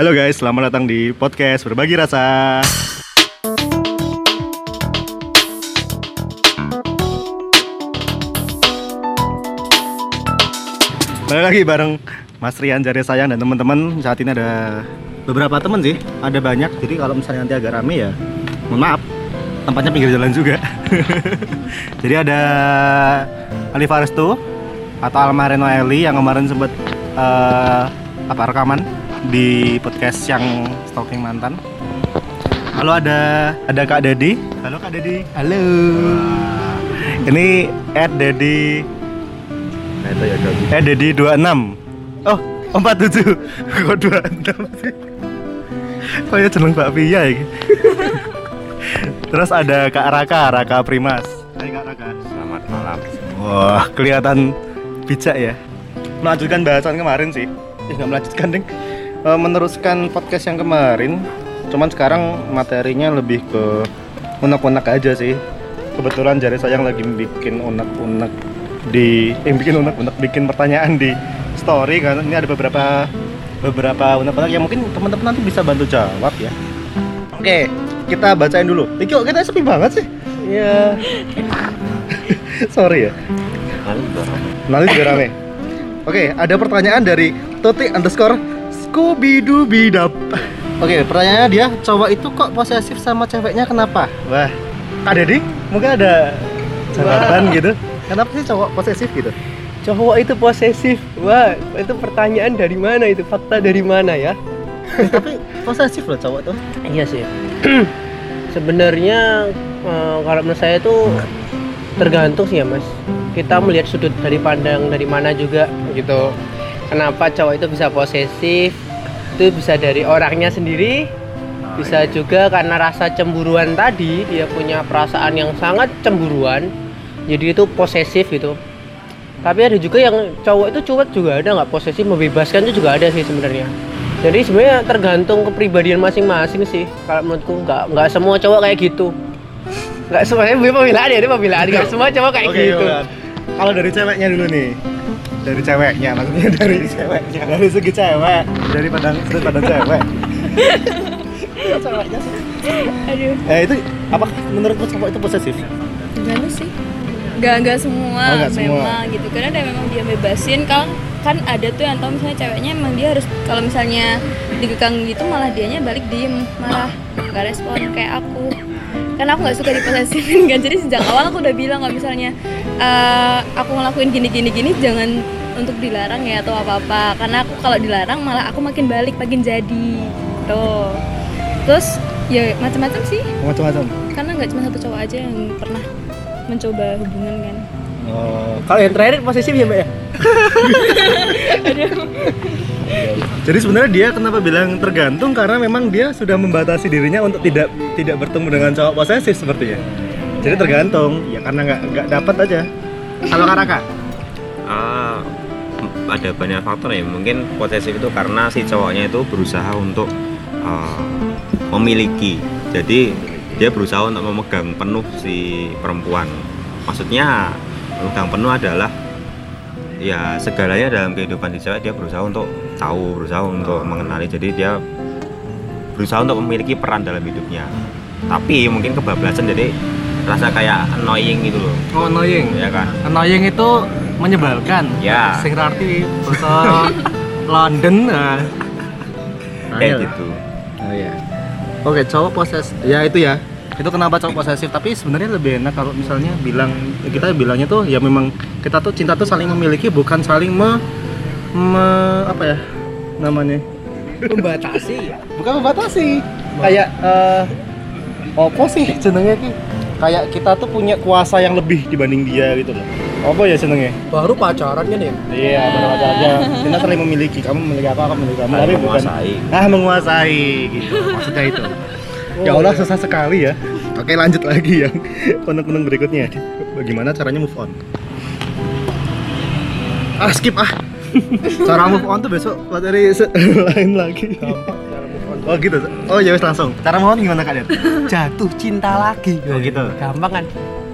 Halo guys, selamat datang di podcast Berbagi Rasa. Balik lagi bareng Mas Rian Jari Sayang dan teman-teman. Saat ini ada beberapa teman sih, ada banyak. Jadi kalau misalnya nanti agak rame ya, mohon maaf, tempatnya pinggir jalan juga. Jadi ada Ali Farestu atau Almareno Eli yang kemarin sempat eh, apa rekaman di podcast yang stalking mantan. Halo ada ada Kak Dedi. Halo Kak Dedi. Halo. Ini Ed Dedi Itu ya. Eh Dedi 26 Oh 47 Kok 26 sih Kayak jeneng Mbak Pia ya Terus ada Kak Raka Raka Primas Hai Kak Raka Selamat malam. Wah kelihatan bijak ya Melanjutkan bahasan kemarin sih Eh nggak melanjutkan ding Eh, Meneruskan podcast yang kemarin Cuman sekarang materinya lebih ke Unek-unek aja sih. Kebetulan jari sayang lagi bikin unek-unek di eh, bikin unek-unek bikin pertanyaan di story kan. Ini ada beberapa beberapa unek-unek. Yang mungkin teman-teman nanti bisa bantu jawab ya. Oke kita bacain dulu. Iki kok kita sepi banget sih? Ya sorry ya. Lalu dorong. Nali juga rame. Oke, ada pertanyaan dari Toti underscore Scooby Doo Bidap. Oke, pertanyaannya dia, cowok itu kok posesif sama ceweknya kenapa? Wah, Kak Dedi, mungkin ada jawaban gitu. Kenapa sih cowok posesif gitu? cowok itu posesif wah itu pertanyaan dari mana itu fakta dari mana ya tapi posesif loh cowok tuh. iya sih sebenarnya eh, kalau menurut saya itu tergantung sih ya mas kita melihat sudut dari pandang dari mana juga gitu kenapa cowok itu bisa posesif? Itu bisa dari orangnya sendiri bisa juga karena rasa cemburuan tadi dia punya perasaan yang sangat cemburuan jadi itu posesif gitu. Tapi ada juga yang cowok itu cuek juga ada nggak posesif membebaskan itu juga ada sih sebenarnya. Jadi sebenarnya tergantung kepribadian masing-masing sih. Kalau menurutku nggak nggak semua cowok kayak gitu. Nggak semuanya ini pembelaan ya ini pembelaan. Nggak semua cowok kayak Oke, gitu. Kalau dari ceweknya dulu nih. Dari ceweknya, maksudnya dari ceweknya. Dari segi cewek, dari pandang sudut pandang cewek. ceweknya sih. Aduh, Eh itu apa menurutmu cowok itu posesif? gimana sih? Gak, gak semua, Oh, nggak semua. memang gitu Karena ada memang dia bebasin Kan, kan ada tuh yang tahu misalnya ceweknya emang dia harus Kalau misalnya dikekang gitu malah dianya balik diem Marah, gak respon kayak aku Karena aku gak suka diposesifin kan? Jadi sejak awal aku udah bilang kalau misalnya eh, Aku ngelakuin gini-gini gini Jangan untuk dilarang ya atau apa-apa. Karena aku kalau dilarang malah aku makin balik, makin jadi. Tuh. Terus ya macam-macam sih. Macam-macam. karena nggak cuma satu cowok aja yang pernah mencoba hubungan kan? Oh, kalau yang terakhir posesif ya mbak ya jadi sebenarnya dia kenapa bilang tergantung karena memang dia sudah membatasi dirinya untuk tidak tidak bertemu dengan cowok posesif sepertinya. Jadi tergantung, ya karena nggak nggak dapat aja. Kalau Karaka, Ah, ada banyak faktor ya. Mungkin posesif itu karena si cowoknya itu berusaha untuk ah, memiliki. Jadi dia berusaha untuk memegang penuh si perempuan. Maksudnya memegang penuh adalah ya segalanya dalam kehidupan si cewek dia berusaha untuk tahu, berusaha untuk mengenali. Jadi dia berusaha untuk memiliki peran dalam hidupnya. Tapi mungkin kebablasan jadi rasa kayak annoying gitu loh. Oh annoying. Ya kan? Annoying itu menyebalkan. Ya. Sing arti bahasa London. Nah. Kayak gitu. Oh iya. Oke, cowok poses. Ya itu ya. Itu kenapa cowok posesif? Tapi sebenarnya lebih enak kalau misalnya bilang kita bilangnya tuh ya memang kita tuh cinta tuh saling memiliki bukan saling me, me- apa ya namanya? membatasi Bukan membatasi. Kayak eh apa sih jenenge ki? Kayak kita tuh punya kuasa yang lebih dibanding dia gitu loh. Apa ya jenenge? baru pacaran kan ya Iya, benar aja. Kita saling memiliki. Kamu memiliki apa, aku memiliki kamu. Tapi bukan menguasai. Ah, menguasai gitu. Maksudnya itu. Ya Allah, susah sekali ya. Oke, lanjut lagi yang penuh-penuh berikutnya. Bagaimana caranya move on? Ah, skip ah. Cara move on tuh besok materi lain lagi. Oh gitu. Oh ya wes langsung. Cara move on gimana kalian? Jatuh cinta lagi. Oh gitu. gampang kan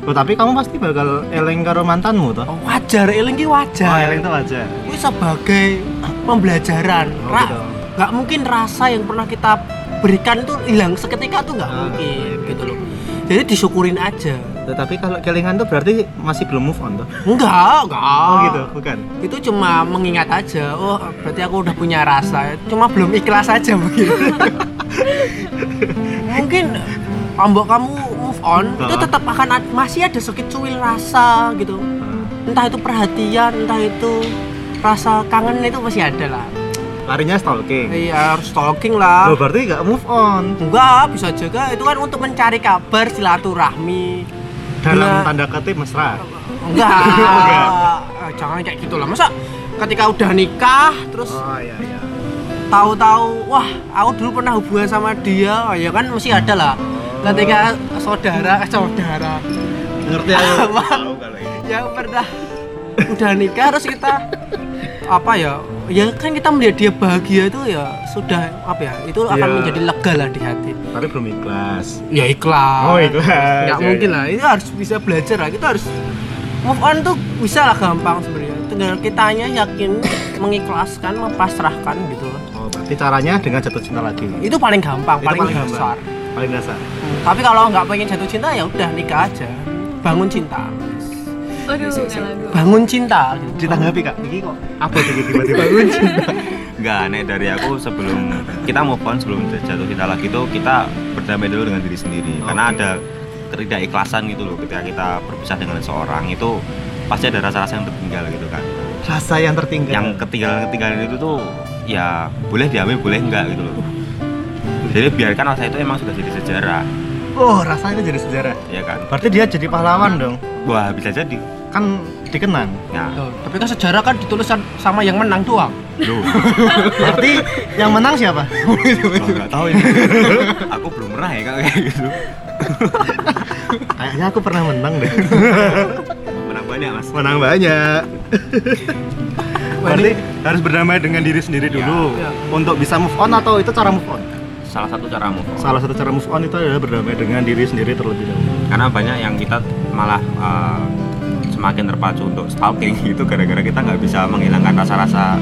Oh, tapi kamu pasti bakal eleng karo mantanmu toh? Oh, wajar, eling ki Oh, wajar. eleng tuh aja. Kuwi sebagai pembelajaran. Oh, Ra, gitu. nggak mungkin rasa yang pernah kita berikan itu hilang seketika tuh nggak Ah, mungkin gitu loh. Jadi disyukurin aja. Tetapi kalau kelingan tuh berarti masih belum move on tuh. enggak enggak Oh gitu, bukan. itu cuma mengingat aja oh berarti aku udah punya rasa. Cuma belum ikhlas aja mungkin. Mungkin ambok kamu move on itu tetap akan masih ada sedikit cuil rasa gitu. Entah itu perhatian entah itu rasa kangen itu masih ada lah Larinya stalking. iya harus stalking lah Oh, berarti nggak move on. enggak bisa juga itu kan untuk mencari kabar silaturahmi Dalam Nah. tanda kutip mesra. enggak Enggak. Eh, jangan kayak gitu lah masa ketika udah nikah terus Oh iya iya. tahu-tahu wah aku dulu pernah hubungan sama dia oh, ya kan masih ada lah ketika saudara eh, saudara Ngerti aku. ini yang pernah udah nikah terus kita apa ya ya kan kita melihat dia bahagia itu ya sudah apa ya itu akan Iya. menjadi lega lah di hati Tapi belum ikhlas. ya ikhlas Oh, ikhlas. nggak Ya, mungkin ya. lah itu harus bisa belajar lah kita harus move on tuh bisa lah gampang sebenarnya tinggal kitanya yakin mengikhlaskan mempasrahkan gitu loh Oh, berarti caranya dengan jatuh cinta lagi. itu paling gampang Itu paling, paling gampang. besar Paling dasar. Hmm, tapi kalau nggak pengen jatuh cinta ya udah nikah aja bangun cinta Bangun cinta. Ditanggapi Kak, ini kok apa sih tiba-tiba bangun cinta? Enggak, nek dari aku sebelum kita move on sebelum jatuh cinta lagi tuh kita berdamai dulu dengan diri sendiri. Karena ada ketidakikhlasan gitu loh ketika kita berpisah dengan seseorang itu pasti ada rasa-rasa yang tertinggal gitu kan Rasa yang tertinggal. yang ketinggalan-ketinggalan itu tuh ya boleh diambil boleh enggak gitu loh. Jadi biarkan rasa itu emang sudah jadi sejarah Oh, rasanya jadi sejarah. ya kan Berarti dia jadi pahlawan dong. wah bisa jadi Kan dikenang. nah Tuh, tapi kan sejarah kan ditulis sama yang menang doang loh Berarti yang menang siapa? oh, nggak tahu ini aku belum pernah ya kayak gitu Kayaknya aku pernah menang deh. menang banyak mas menang banyak. Berarti harus berdamai dengan diri sendiri dulu Ya. untuk bisa move on atau itu cara move on? Salah satu cara move on. Salah satu cara move on itu adalah berdamai dengan diri sendiri terlebih dahulu. karena banyak yang kita malah uh, semakin terpacu untuk stalking itu gara-gara kita nggak bisa menghilangkan rasa-rasa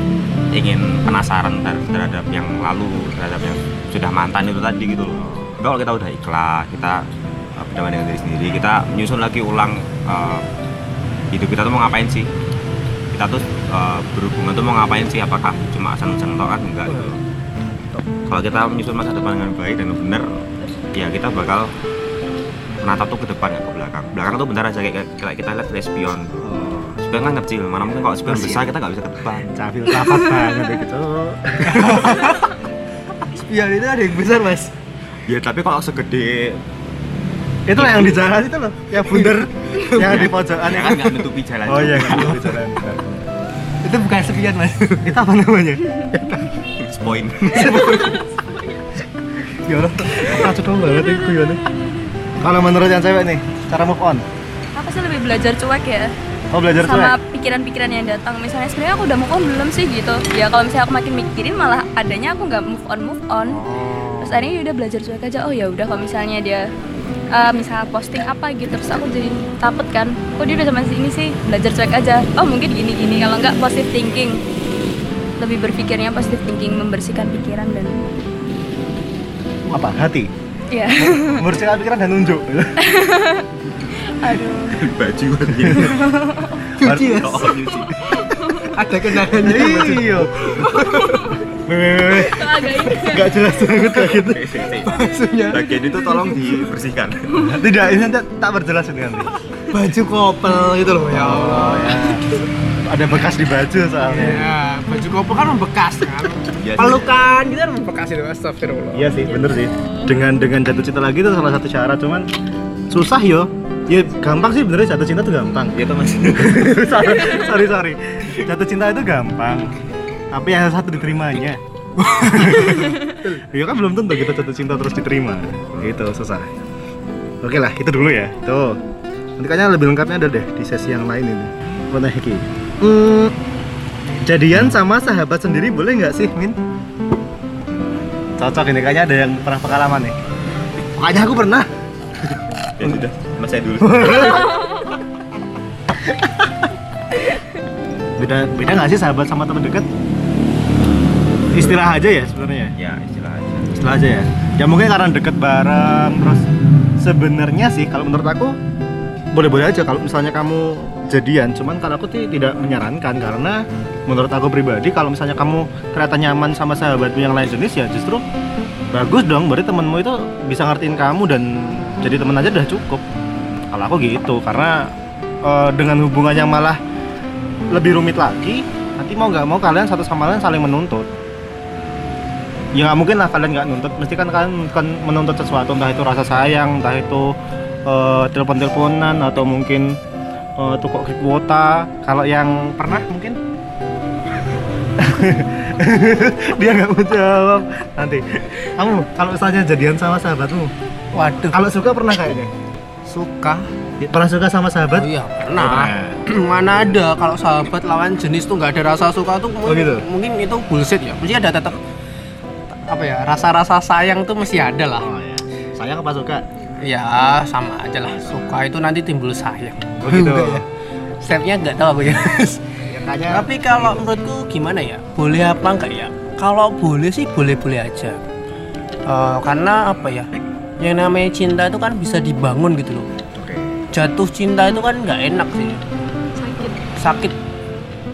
ingin penasaran ter- terhadap yang lalu terhadap yang sudah mantan itu tadi gitu loh kalau kita udah ikhlas kita uh, berdamai dengan diri sendiri kita menyusun lagi ulang uh, hidup kita tuh mau ngapain sih kita tuh uh, berhubungan tuh mau ngapain sih apakah cuma seneng-seneng tok kan enggak gitu loh. Kalau kita menyusun masa depan dengan baik dan benar ya kita bakal menatap tuh ke depan ya ke belakang. Belakang tuh bentar aja kayak, kayak kita lihat dari spion spion kan kecil mana mungkin kalau spion besar kita nggak bisa ke depan. Cafil sahabat banget ya gitu. spion itu ada yang besar mas. Ya tapi kalau segede Itu lah yang di jalan itu loh, yang bundar, yang di pojokan. Ya itu. kan nggak nutupi jalan Oh iya, jalan. itu bukan spion mas. Itu apa namanya? Spoin Ya. Allah, kacau dong banget itu gimana? Kalau menurut yang cewek nih, cara move on? Aku sih lebih belajar cuek ya. Oh belajar sama pikiran-pikiran yang datang. Misalnya sebenarnya aku udah move on belum sih gitu. Ya kalau misalnya aku makin mikirin malah adanya aku nggak move on move on. Oh. terus akhirnya ya udah belajar cuek aja. Oh ya udah kalau misalnya dia eh, misalnya posting apa gitu terus aku jadi takut kan. Kok dia udah sama si ini sih? Belajar cuek aja. Oh mungkin gini gini kalau nggak positive thinking lebih berpikirnya positive thinking membersihkan pikiran dan Apa? Hati? ya Membersihkan pikiran dan nunjuk. Aduh. Baju Cuci ya? oh, nyuci. ada kenangannya. Iya. Agak ini Gak jelas banget kayak gitu. Maksudnya? Bagian itu tolong dibersihkan. Tidak, ini nanti tak berjelas nanti. Baju kopel gitu loh ya Allah ya Ada bekas di baju soalnya ya baju kopel kan membekas kan Iya pelukan gitu kan membekas itu astagfirullah Iya sih, bener sih. Dengan dengan jatuh cinta lagi itu salah satu syarat, cuman susah yo. Ya gampang sih bener jatuh cinta tuh gampang. itu mas sorry, sorry, sorry. Jatuh cinta itu gampang. Tapi yang satu diterimanya. ya kan belum tentu kita jatuh cinta terus diterima. Itu susah. Oke lah, itu dulu ya. Tuh. Nanti kayaknya lebih lengkapnya ada deh di sesi yang lain ini. Mana Heki? Hmm, jadian sama sahabat sendiri boleh nggak sih, Min? Cocok ini kayaknya ada yang pernah pengalaman nih. Kayaknya aku pernah. ya sudah mas saya dulu Beda beda nggak sih sahabat sama teman dekat? istilah aja ya sebenarnya ya istilah aja istilah aja ya ya mungkin karena deket bareng terus sebenarnya sih kalau menurut aku boleh-boleh aja kalau misalnya kamu jadian cuman kalau aku ti- tidak menyarankan karena menurut aku pribadi kalau misalnya kamu ternyata nyaman sama sahabatmu yang lain jenis ya justru bagus dong. Berarti temenmu itu bisa ngertiin kamu dan jadi teman aja udah cukup. Kalau aku gitu karena eh, dengan hubungan yang malah lebih rumit lagi nanti mau nggak mau kalian satu sama lain saling menuntut. Ya nggak mungkin lah kalian nggak nuntut. Mesti kan kalian kan menuntut sesuatu entah itu rasa sayang entah itu eh, telepon-teleponan atau mungkin eh, tukok ke kuota kalau yang pernah mungkin dia nggak mau jawab nanti kamu kalau misalnya jadian sama sahabatmu Waduh. kalau suka pernah kayaknya Suka. pernah suka sama sahabat Oh iya, pernah. Mana ada kalau sahabat lawan jenis tuh nggak ada rasa suka tuh Oh, gitu? mungkin itu bullshit ya. Mesti ada tetap apa ya rasa-rasa sayang tuh mesti ada lah. oh ya sayang apa suka Ya sama aja lah. Suka itu nanti timbul sayang. oh gitu Enggak ya. Stepnya nggak tahu apa ya. ya Tapi kalau menurutku gimana ya? Boleh apa enggak ya? Kalau boleh sih boleh-boleh aja. Eh, karena apa ya? Yang namanya cinta itu kan bisa dibangun gitu loh. oke Jatuh cinta itu kan nggak enak sih. sakit Sakit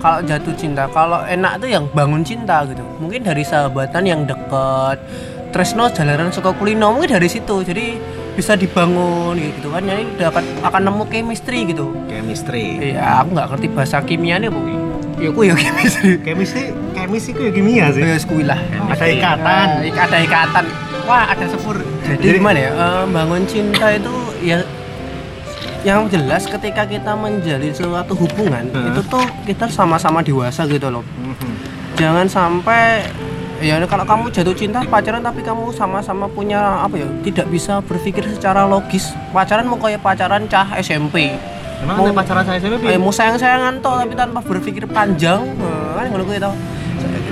kalau jatuh cinta. Kalau enak tuh yang bangun cinta gitu. Mungkin dari sahabatan yang deket. Tresno jalanan suka kulino mungkin dari situ. Jadi bisa dibangun gitu kan. Jadi udah akan akan nemu chemistry gitu. chemistry Iya, aku nggak ngerti bahasa kimianya bu. Ya aku ya chemistry. chemistry chemistry itu ya kimia sih Ya kuwi lah. Ada ikatan. Ik- ada ikatan. Wah, ada sepur. Jadi, Jadi- gimana ya? Eh, bangun cinta itu ya yang jelas ketika kita menjalin suatu hubungan itu tuh kita sama-sama dewasa gitu loh. Mhm. Jangan sampai ya kalau kamu jatuh cinta pacaran tapi kamu sama-sama punya apa ya tidak bisa berpikir secara logis pacaran mau kayak pacaran cah SMP Emang Mau- ada pacaran saya SMP? Eh, mau sayang-sayangan toh tapi tanpa berpikir panjang. Eh, kan ngono kuwi to.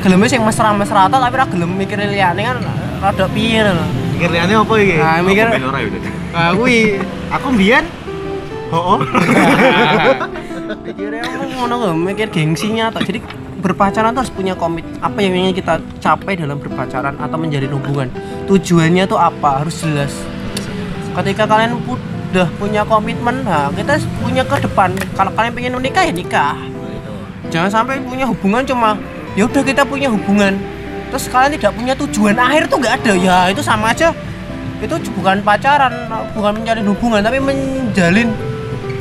Geleme sing mesra-mesra toh tapi ora gelem mikir liyane kan rada piye lho. Mikir liane apa iki? Nah, mikir Komen ora itu ah kuwi Aku mbiyen Oh, oh. mikirnya ngono lho, mikir gengsinya toh. Jadi berpacaran tuh harus punya komit apa yang ingin kita capai dalam berpacaran atau menjalin hubungan. Tujuannya tuh apa? Harus jelas. Ketika kalian udah punya komitmen, nah kita punya ke depan. Kalau kalian pengen menikah ya nikah. jangan sampai punya hubungan cuma ya udah kita punya hubungan terus kalian tidak punya tujuan akhir tuh nggak ada ya itu sama aja itu bukan pacaran bukan menjalin hubungan tapi menjalin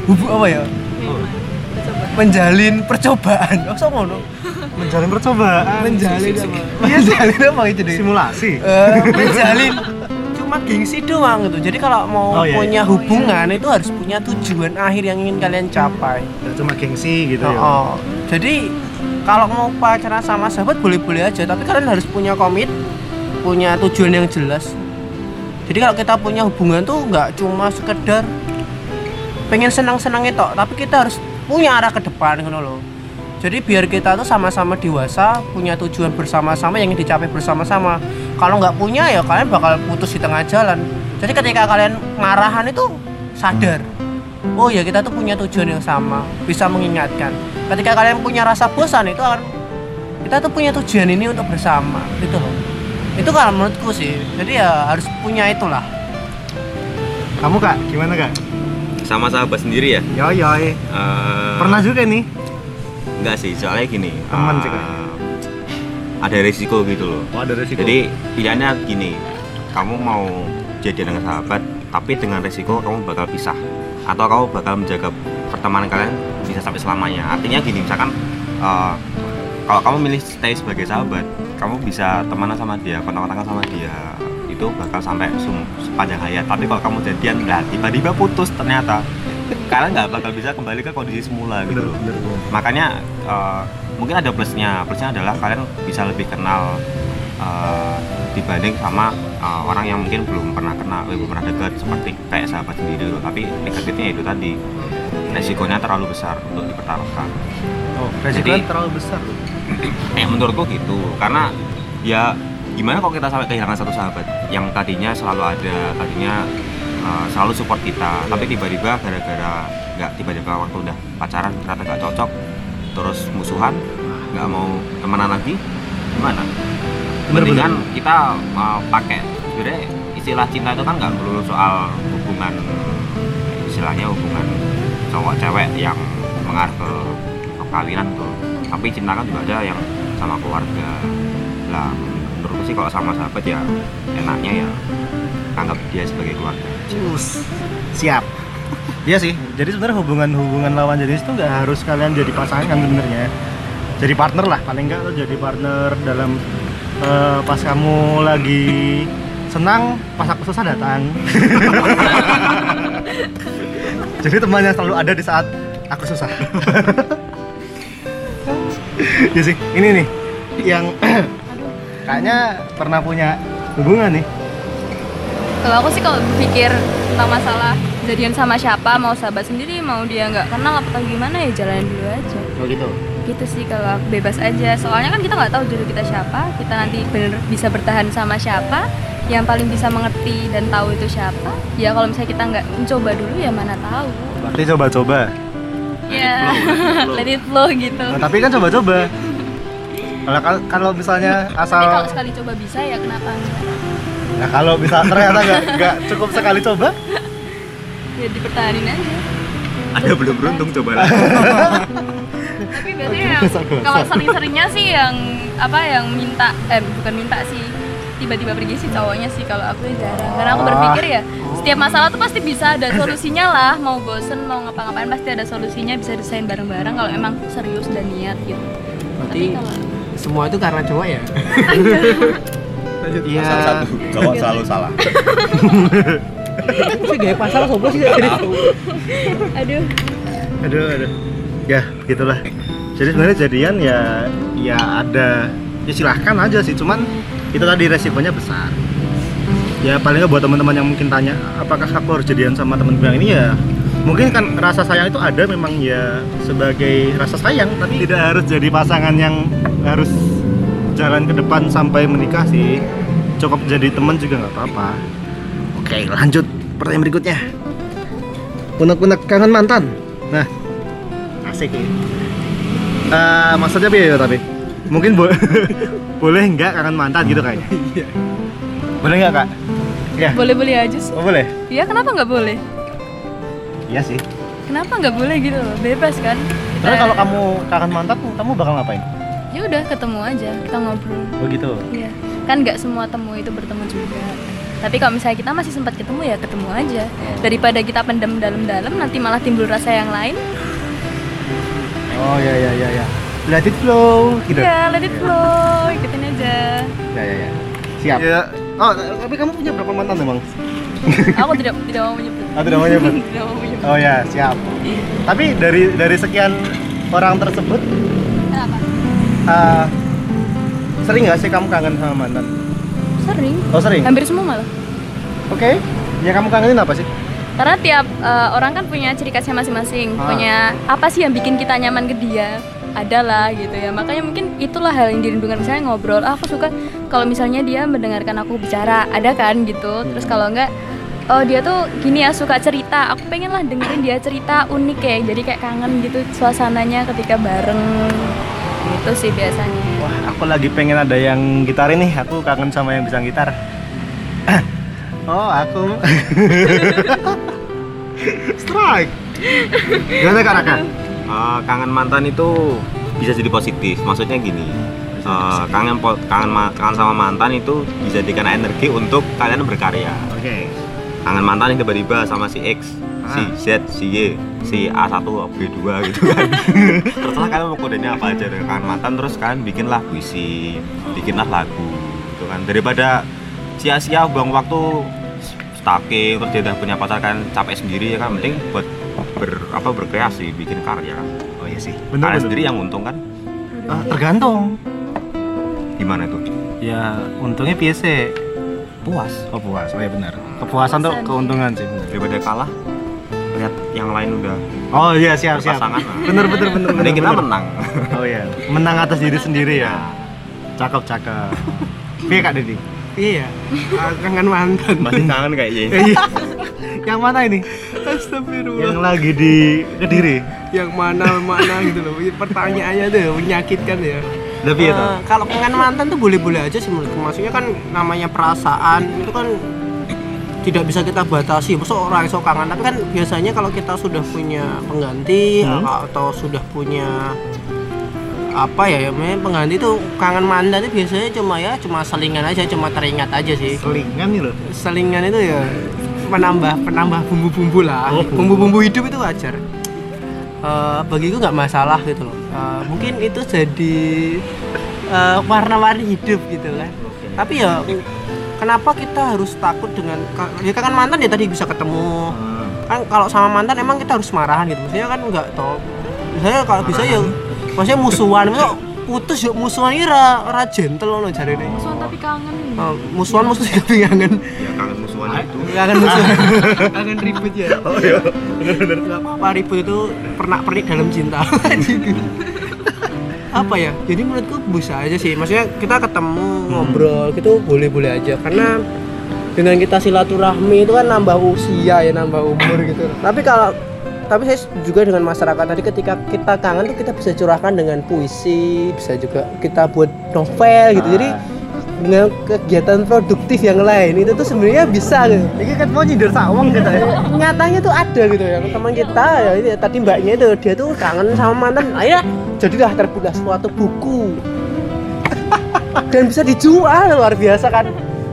hubu apa ya menjalin percobaan oh so ngono Menjalin percobaan. menjalin apa menjalin apa itu deh Simulasi. Eh, menjalin cuma gengsi doang gitu jadi kalau mau Oh, iya, punya hubungan itu harus punya tujuan akhir yang ingin kalian capai Nggak cuma gengsi gitu Oh, ya. oh. Jadi kalau mau pacaran sama sahabat boleh-boleh aja, tapi kalian harus punya komit, punya tujuan yang jelas. Jadi kalau kita punya hubungan tuh nggak cuma sekedar pengen senang-senang itu, tapi kita harus punya arah ke depan gitu loh. Jadi biar kita tuh sama-sama dewasa, punya tujuan bersama-sama yang dicapai bersama-sama. Kalau nggak punya ya kalian bakal putus di tengah jalan. Jadi ketika kalian marahan itu sadar, oh ya kita tuh punya tujuan yang sama, bisa mengingatkan. Ketika kalian punya rasa bosan itu akan kita tuh punya tujuan ini untuk bersama, gitu loh. Itu kalau menurutku sih. Jadi ya harus punya itulah. Kamu kak, gimana kak? Sama sahabat sendiri ya Yo yoy. Eh, Pernah juga nih? enggak sih soalnya gini Teman sih, Kak. ada risiko gitu loh Oh ada resiko. jadi pilihannya gini kamu mau jadi dengan sahabat tapi dengan resiko kamu bakal pisah atau kamu bakal menjaga pertemanan kalian bisa sampai selamanya artinya gini misalkan eh, kalau kamu milih stay sebagai sahabat kamu bisa temenan sama dia kontak-kontakan sama dia itu bakal sampai sepanjang hayat. Tapi kalau kamu jadian lah tiba-tiba putus ternyata. Kalian nggak bakal bisa kembali ke kondisi semula gitu loh. makanya eh, mungkin ada plusnya. Plusnya adalah kalian bisa lebih kenal eh, dibanding sama eh, orang yang mungkin belum pernah kenal eh, belum pernah dekat seperti kayak sahabat sendiri loh. Tapi negatifnya itu tadi resikonya terlalu besar untuk dipertaruhkan. Oh, resikonya Jadi- terlalu besar loh. eh menurutku gitu. Karena ya gimana kalau kita sampai kehilangan satu sahabat? Yang tadinya selalu ada tadinya uh, selalu support kita tapi tiba-tiba gara-gara nggak tiba-tiba waktu udah pacaran ternyata nggak cocok terus musuhan nggak mau temenan lagi gimana. Mendingan kita uh, pakai. Sebenarnya istilah cinta itu kan nggak melulu soal hubungan istilahnya hubungan cowok cewek yang mengarah ke perkawinan tuh. Tapi cinta kan juga ada yang sama keluarga lah menurutku sih kalau sama sahabat ya enaknya ya anggap dia sebagai keluarga Us, siap. Iya sih. Jadi sebenarnya hubungan-hubungan lawan jenis itu nggak harus kalian jadi pasangan sebenarnya. Jadi partner lah, paling nggak lo jadi partner dalam eh, pas kamu lagi senang, pas aku susah datang. jadi temannya selalu ada di saat aku susah. ya sih, ini nih yang kayaknya pernah punya hubungan nih. Kalau aku sih kalau berpikir tentang masalah jadian sama siapa, mau sahabat sendiri, mau dia nggak kenal apa gimana ya jalanin dulu aja. Oh gitu. Gitu sih kalau aku bebas aja. Soalnya kan kita nggak tahu jodoh kita siapa, kita nanti bener bisa bertahan sama siapa, yang paling bisa mengerti dan tahu itu siapa. Ya kalau misalnya kita nggak mencoba dulu ya mana tahu. Berarti coba-coba. Ya, let it flow gitu. Nah, tapi kan coba-coba. Kalau kalau misalnya Tapi kalau asal sekali coba bisa ya kenapa enggak? Nah, kalau bisa ternyata nggak nggak cukup sekali coba, Ya dipertahanin aja. ada belum beruntung coba lah. Tapi biasanya yang kalau sering-seringnya sih yang apa yang minta eh bukan minta sih tiba-tiba pergi sih cowoknya sih kalau aku jarang. Karena aku berpikir ya setiap masalah tuh pasti bisa ada solusinya lah. Mau bosen mau ngapa-ngapain pasti ada solusinya bisa desain bareng-bareng kalau emang serius dan niat gitu. Berarti tapi kalau semua itu karena cowok ya? iya. cowok selalu salah Saya gaya pasar sopo sih jadi aduh Aduh, aduh. Ya, gitulah. Jadi sebenarnya jadian ya ya ada ya silahkan aja sih, cuman itu tadi resikonya besar. Ya paling nggak buat teman-teman yang mungkin tanya, apakah aku harus jadian sama gue yang ini ya? Mungkin kan rasa sayang itu ada memang ya sebagai rasa sayang, tapi tidak harus jadi pasangan yang harus jalan ke depan sampai menikah sih. Cukup jadi teman juga nggak apa-apa. Oke, lanjut pertanyaan berikutnya. Unek-unek kangen mantan. Nah, asik ya. Eh, maksudnya apa ya tapi? Mungkin bo boleh nggak kangen mantan gitu kayaknya? boleh nggak kak? Ya, boleh-boleh aja sih oh, boleh. ya kenapa nggak boleh Iya sih. kenapa nggak boleh gitu loh bebas kan Terus Kita- kalau kamu kangen mantan, kamu bakal ngapain? ya udah ketemu aja kita ngobrol Oh gitu. Iya, kan nggak semua temu itu bertemu juga. Tapi kalau misalnya kita masih sempat ketemu ya ketemu aja. Daripada kita pendam dalam-dalam nanti malah timbul rasa yang lain. Oh ya ya ya ya. Let it flow gitu. Iya, let it flow, ikutin aja. Ya ya ya. Siap. Ya. Oh, tapi kamu punya berapa mantan emang? Aku tidak tidak mau menyebut. Aku tidak mau nyebut. tidak mau menyebut. Oh ya, siap. Tapi dari dari sekian orang tersebut, Kenapa? eh, sering nggak sih kamu kangen sama mantan? Sering. Oh sering. Hampir semua malah. Oke. Ya kamu kangenin apa sih? Karena tiap eh, orang kan punya ciri khasnya masing-masing. Ah. Punya apa sih yang bikin kita nyaman ke dia? Ada lah gitu ya. Makanya mungkin itulah hal yang dirindukan misalnya ngobrol. Ah, aku suka kalau misalnya dia mendengarkan aku bicara. Ada kan gitu. Terus kalau enggak Oh dia tuh gini ya suka cerita. Aku pengen lah dengerin dia cerita unik kayak jadi kayak kangen gitu suasananya ketika bareng. Itu sih biasanya. Wah, aku lagi pengen ada yang gitarin nih. Aku kangen sama yang bisa gitar. oh, aku. Strike. Gimana Kak Eh, kangen mantan itu bisa jadi positif. Maksudnya gini eh, kangen kangen kangen sama mantan itu bisa dijadikan energi untuk kalian berkarya. Oke. kangen mantan yang tiba-tiba sama si X si Ah. Z si Y si A1 B2 gitu kan. Terserah kalian mau kodenya apa aja deh kangen mantan terus kalian bikinlah puisi bikinlah lagu gitu kan. Daripada sia-sia buang waktu stalking terus dia udah punya pacar kan capek sendiri ya kan. Penting buat ber, apa berkreasi bikin karya Oh iya sih. kalian Benar sendiri yang untung kan Ah, tergantung. gimana tuh Ya, untungnya biasa. puas Oh puas, oh iya benar. Kepuasan tuh keuntungan sih. benar. daripada kalah lihat yang lain udah Oh iya siap siap. berpasangan lah. Bener bener bener. mending kita bener. menang Oh iya, menang atas diri sendiri ya. Cakep cakep. Iya Kak Dedi. Iya. Kangen mantan. masih kangen kayaknya Iya. Yang mana ini? Astagfirullah. Yang lagi di Kediri. Yang mana mana gitu loh. Pertanyaannya tuh menyakitkan ya. Lebih ya Eh, kalau kangen mantan tuh boleh-boleh aja sih menurutku. Maksudnya kan namanya perasaan itu kan tidak bisa kita batasi. Masa orang iso kangen, tapi kan biasanya kalau kita sudah punya pengganti Hmm. atau sudah punya apa ya ya namanya pengganti itu kangen mantan itu biasanya cuma ya cuma selingan aja cuma teringat aja sih Selingan nih loh. selingan itu ya penambah penambah bumbu-bumbu lah. Oh, bumbu. bumbu-bumbu hidup itu wajar. Eh, bagiku nggak masalah gitu loh. Eh, mungkin itu jadi eh, warna-warni hidup gitu kan. Tapi ya kenapa kita harus takut dengan ya kan mantan ya tadi bisa ketemu. Kan kalau sama mantan emang kita harus marahan gitu. Maksudnya kan nggak tau misalnya kalau bisa ya maksudnya musuhan. Maksudnya putus yuk musuhan ini ra, ra gentle loh cari nih Musuhan tapi kangen. musuhan musuh tapi kangen. Ya kangen itu. Kangen musuhan kangen ribut ya. Oh iya. Bener-bener. Nggak apa-apa ribut itu pernah pernik dalam cinta. Apa ya? Jadi menurutku bisa aja sih. Maksudnya kita ketemu ngobrol gitu boleh-boleh aja. Karena dengan kita silaturahmi itu kan nambah usia ya nambah umur gitu. Tapi kalau tapi saya juga dengan masyarakat tadi ketika kita kangen tuh kita bisa curahkan dengan puisi bisa juga kita buat novel gitu. Jadi dengan kegiatan produktif yang lain itu tuh sebenarnya bisa gitu Ini kan mau nyindir sawang kita ya. nyatanya tuh ada gitu ya teman kita ya ini tadi mbaknya itu dia tuh kangen sama mantan akhirnya jadilah terbuka suatu buku dan bisa dijual luar biasa kan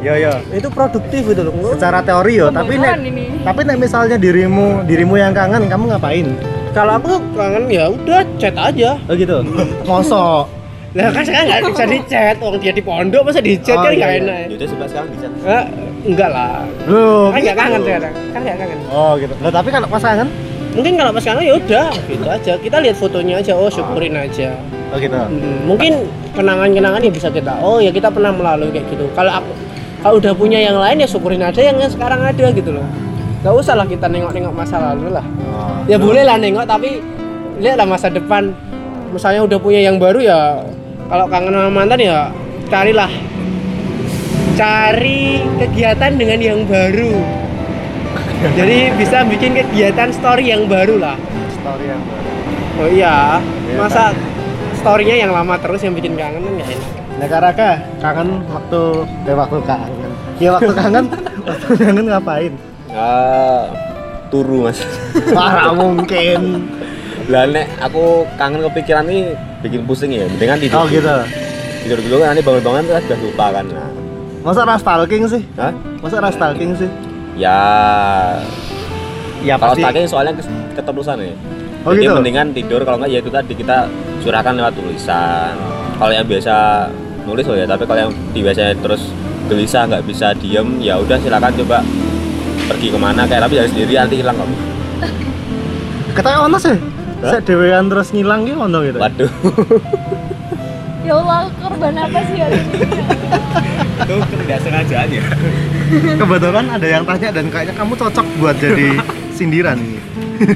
Yo yo. itu produktif gitu loh Secara teori yo, tapi nek tapi nek misalnya dirimu dirimu yang kangen, kamu ngapain? kalau aku kangen ya udah chat aja Oh gitu. Mosok. Lah kan sekarang nggak bisa di chat orang dia di pondok masa di chat Oh, kan iya, nggak iya. enak? Yaudah sebelah sekarang bisa Eh, enggak lah. Loh, kan nggak kangen sekarang. Kan nggak kangen. Oh gitu. Lah tapi kalau pas kangen? mungkin kalau pas kangen ya udah gitu aja. Kita lihat fotonya aja. Oh syukurin aja. Oh gitu. Hmm, mungkin kenangan-kenangan ya bisa kita. Oh ya kita pernah melalui kayak gitu. Kalau aku kalau udah punya yang lain ya syukurin aja yang sekarang ada gitu loh. Nggak usah lah kita nengok-nengok masa lalu lah. Oh. ya boleh lah nengok tapi lihatlah masa depan. Misalnya udah punya yang baru ya kalau kangen sama mantan ya carilah cari kegiatan dengan yang baru jadi bisa bikin kegiatan story yang baru lah Story yang baru. oh iya Iya, masa storynya yang lama terus yang bikin kangen kan nggak enak Nah Karaka, kangen waktu eh waktu kangen. Ya waktu kangen, waktu kangen ngapain? ah turu mas Parah mungkin. lah nek aku kangen kepikiran nih bikin pusing ya mendingan tidur Oh gitu. tidur dulu kan nanti bangun-bangun kan sudah lupa kan nah Masa ras stalking sih? Hah? Masa ras stalking sih? ya Ya kalau pasti. stalking soalnya keterusan ya Oh, jadi gitu? mendingan tidur kalau nggak ya itu tadi kita curahkan lewat tulisan kalau yang biasa nulis oh ya tapi kalau yang biasanya terus gelisah nggak bisa diem ya udah silakan coba pergi ke mana kayak tapi dari sendiri nanti hilang kamu Katanya ono sih. Saya dewean terus ngilang gitu ono gitu. waduh Ya Allah, korban apa sih hari ini? itu tidak sengaja aja Kebetulan ada yang tanya dan kayaknya kamu cocok buat jadi sindiran ini.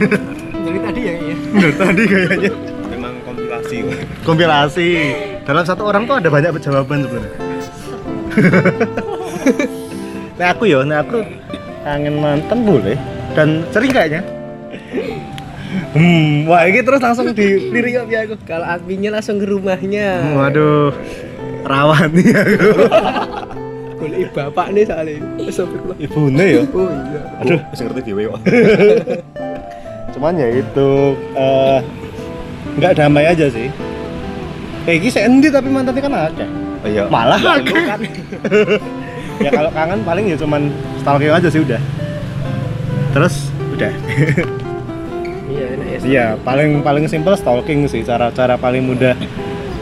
dari tadi ya iya Dari tadi kayaknya. memang kompilasi Kompilasi. Dalam satu orang tuh ada banyak jawaban sebenarnya. nah aku ya, nah aku kangen mantan boleh dan sering kayaknya. Hmm, wah ini terus langsung dilirik ya aku. kalau adminnya langsung ke rumahnya Waduh, rawan nih aku. golek bapak nih soalnya Astagfirullah. Ibune ya. oh iya Aduh, bisa ngerti dewe kok cuman ya itu eh, nggak damai aja sih. Eh, ini sendi tapi mantannya kan ada. oh iya Malah akeh. itu kan. ya kalau kangen paling ya cuman stalking aja sih udah. Terus udah. iya ya Iya, paling paling simpel stalking sih cara-cara paling mudah.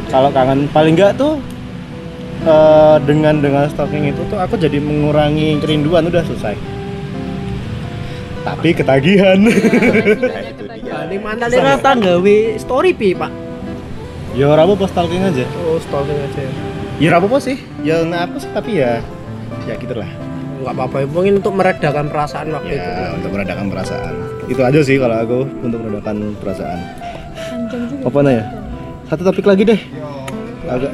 Kalau kangen paling enggak tuh eh, dengan dengan stalking itu tuh aku jadi mengurangi kerinduan udah selesai. Tapi ketagihan. Nah, itu dia Nah, rata gawe story pi pak ya ora apa stalking aja. oh stalking aja Ya ora apa sih. Ya nggak apa sih tapi ya ya gitulah. Nggak apa-apa mungkin untuk meredakan perasaan waktu itu Ya, untuk meredakan perasaan. Itu aja sih kalau aku untuk meredakan perasaan. Apa ya? Satu topik lagi deh. Agak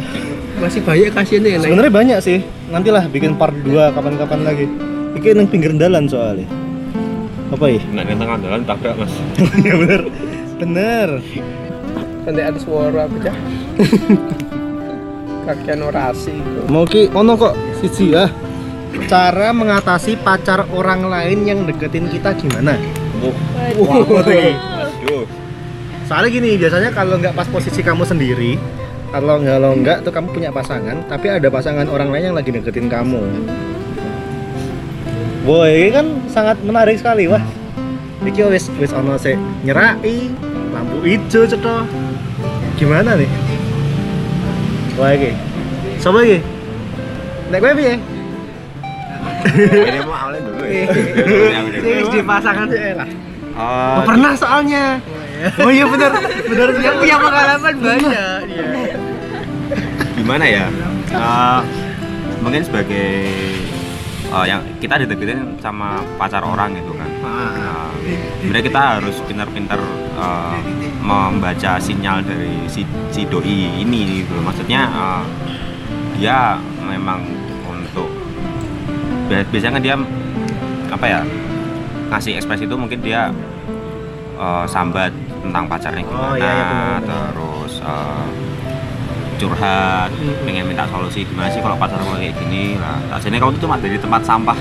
masih banyak kasihan ya. Sebenarnya banyak sih. Nantilah bikin part 2 kapan-kapan lagi. Iki nang pinggir jalan soalnya. Apa ya? nah di tengah jalan tabrak mas ya bener. Bener. nanti ada suara pecah kakian orasi Mau ki ono kok siji ya. Cara mengatasi pacar orang lain yang deketin kita gimana? Oh, ngerti. waduh. Soalnya gini, biasanya kalau nggak pas posisi kamu sendiri, kalau nggak lo nggak tuh kamu punya pasangan, tapi ada pasangan orang lain yang lagi deketin kamu. Boy, ini kan sangat menarik sekali wah. Iki wis wis ono sik nyerai, lampu hijau cetho. Gimana nih? Wah iki. Sopo iki? Nek kowe piye? Ini mau awalnya dulu ya. Wis dipasangkan sih lah. Oh, Oh, pernah soalnya. Oh iya benar, benar yang punya pengalaman banyak dia gimana ya? Eh, mungkin sebagai eh, yang kita dideketin sama pacar orang gitu kan. Nah, sebenarnya kita harus pintar-pintar eh, membaca sinyal dari si, si doi ini gitu. Maksudnya eh, dia memang biasanya kan dia apa ya ngasih ekspresi itu mungkin dia eh, sambat tentang pacarnya gimana, Oh, iya, iya, terus eh, curhat, Mm-mm. pengen minta solusi gimana sih kalau pacar kayak gini lah. Rasanya kamu tuh cuma dari tempat sampah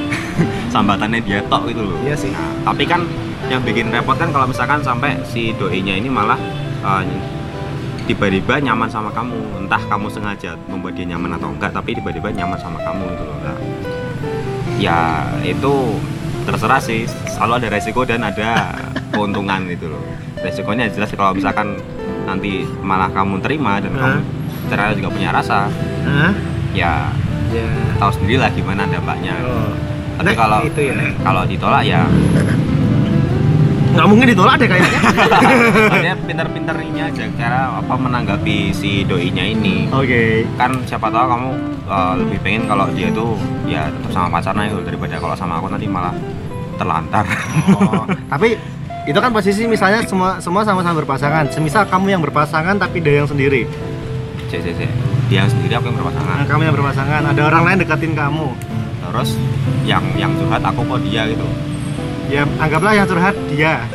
sambatannya dia tok gitu loh. Iya sih. Nah, tapi kan yang bikin repot kan kalau misalkan sampai si doinya ini malah eh, tiba-tiba nyaman sama kamu entah kamu sengaja membuat dia nyaman atau enggak tapi tiba-tiba nyaman sama kamu gitu loh Nah, ya itu terserah sih selalu ada resiko dan ada keuntungan gitu loh resikonya jelas kalau misalkan nanti malah kamu terima dan kamu Hah? ternyata juga punya rasa Hah? ya Ya. tahu sendiri lah gimana dampaknya Oh. tapi Nah, kalau itu ya. kalau ditolak ya Nggak mungkin ditolak deh kayaknya. dia pinter-pinter ini aja cara apa menanggapi si doinya ini Oke. kan siapa tahu kamu uh, lebih pengen kalau dia tuh ya tetap sama pacarnya gitu daripada kalau sama aku nanti malah terlantar Oh, tapi itu kan posisi misalnya semua semua sama-sama berpasangan. Semisal kamu yang berpasangan tapi dia yang sendiri. cek cek cek dia yang sendiri aku yang berpasangan Nah, kamu yang berpasangan, ada orang lain deketin kamu. terus yang yang curhat aku kok dia gitu Ya anggaplah yang curhat dia.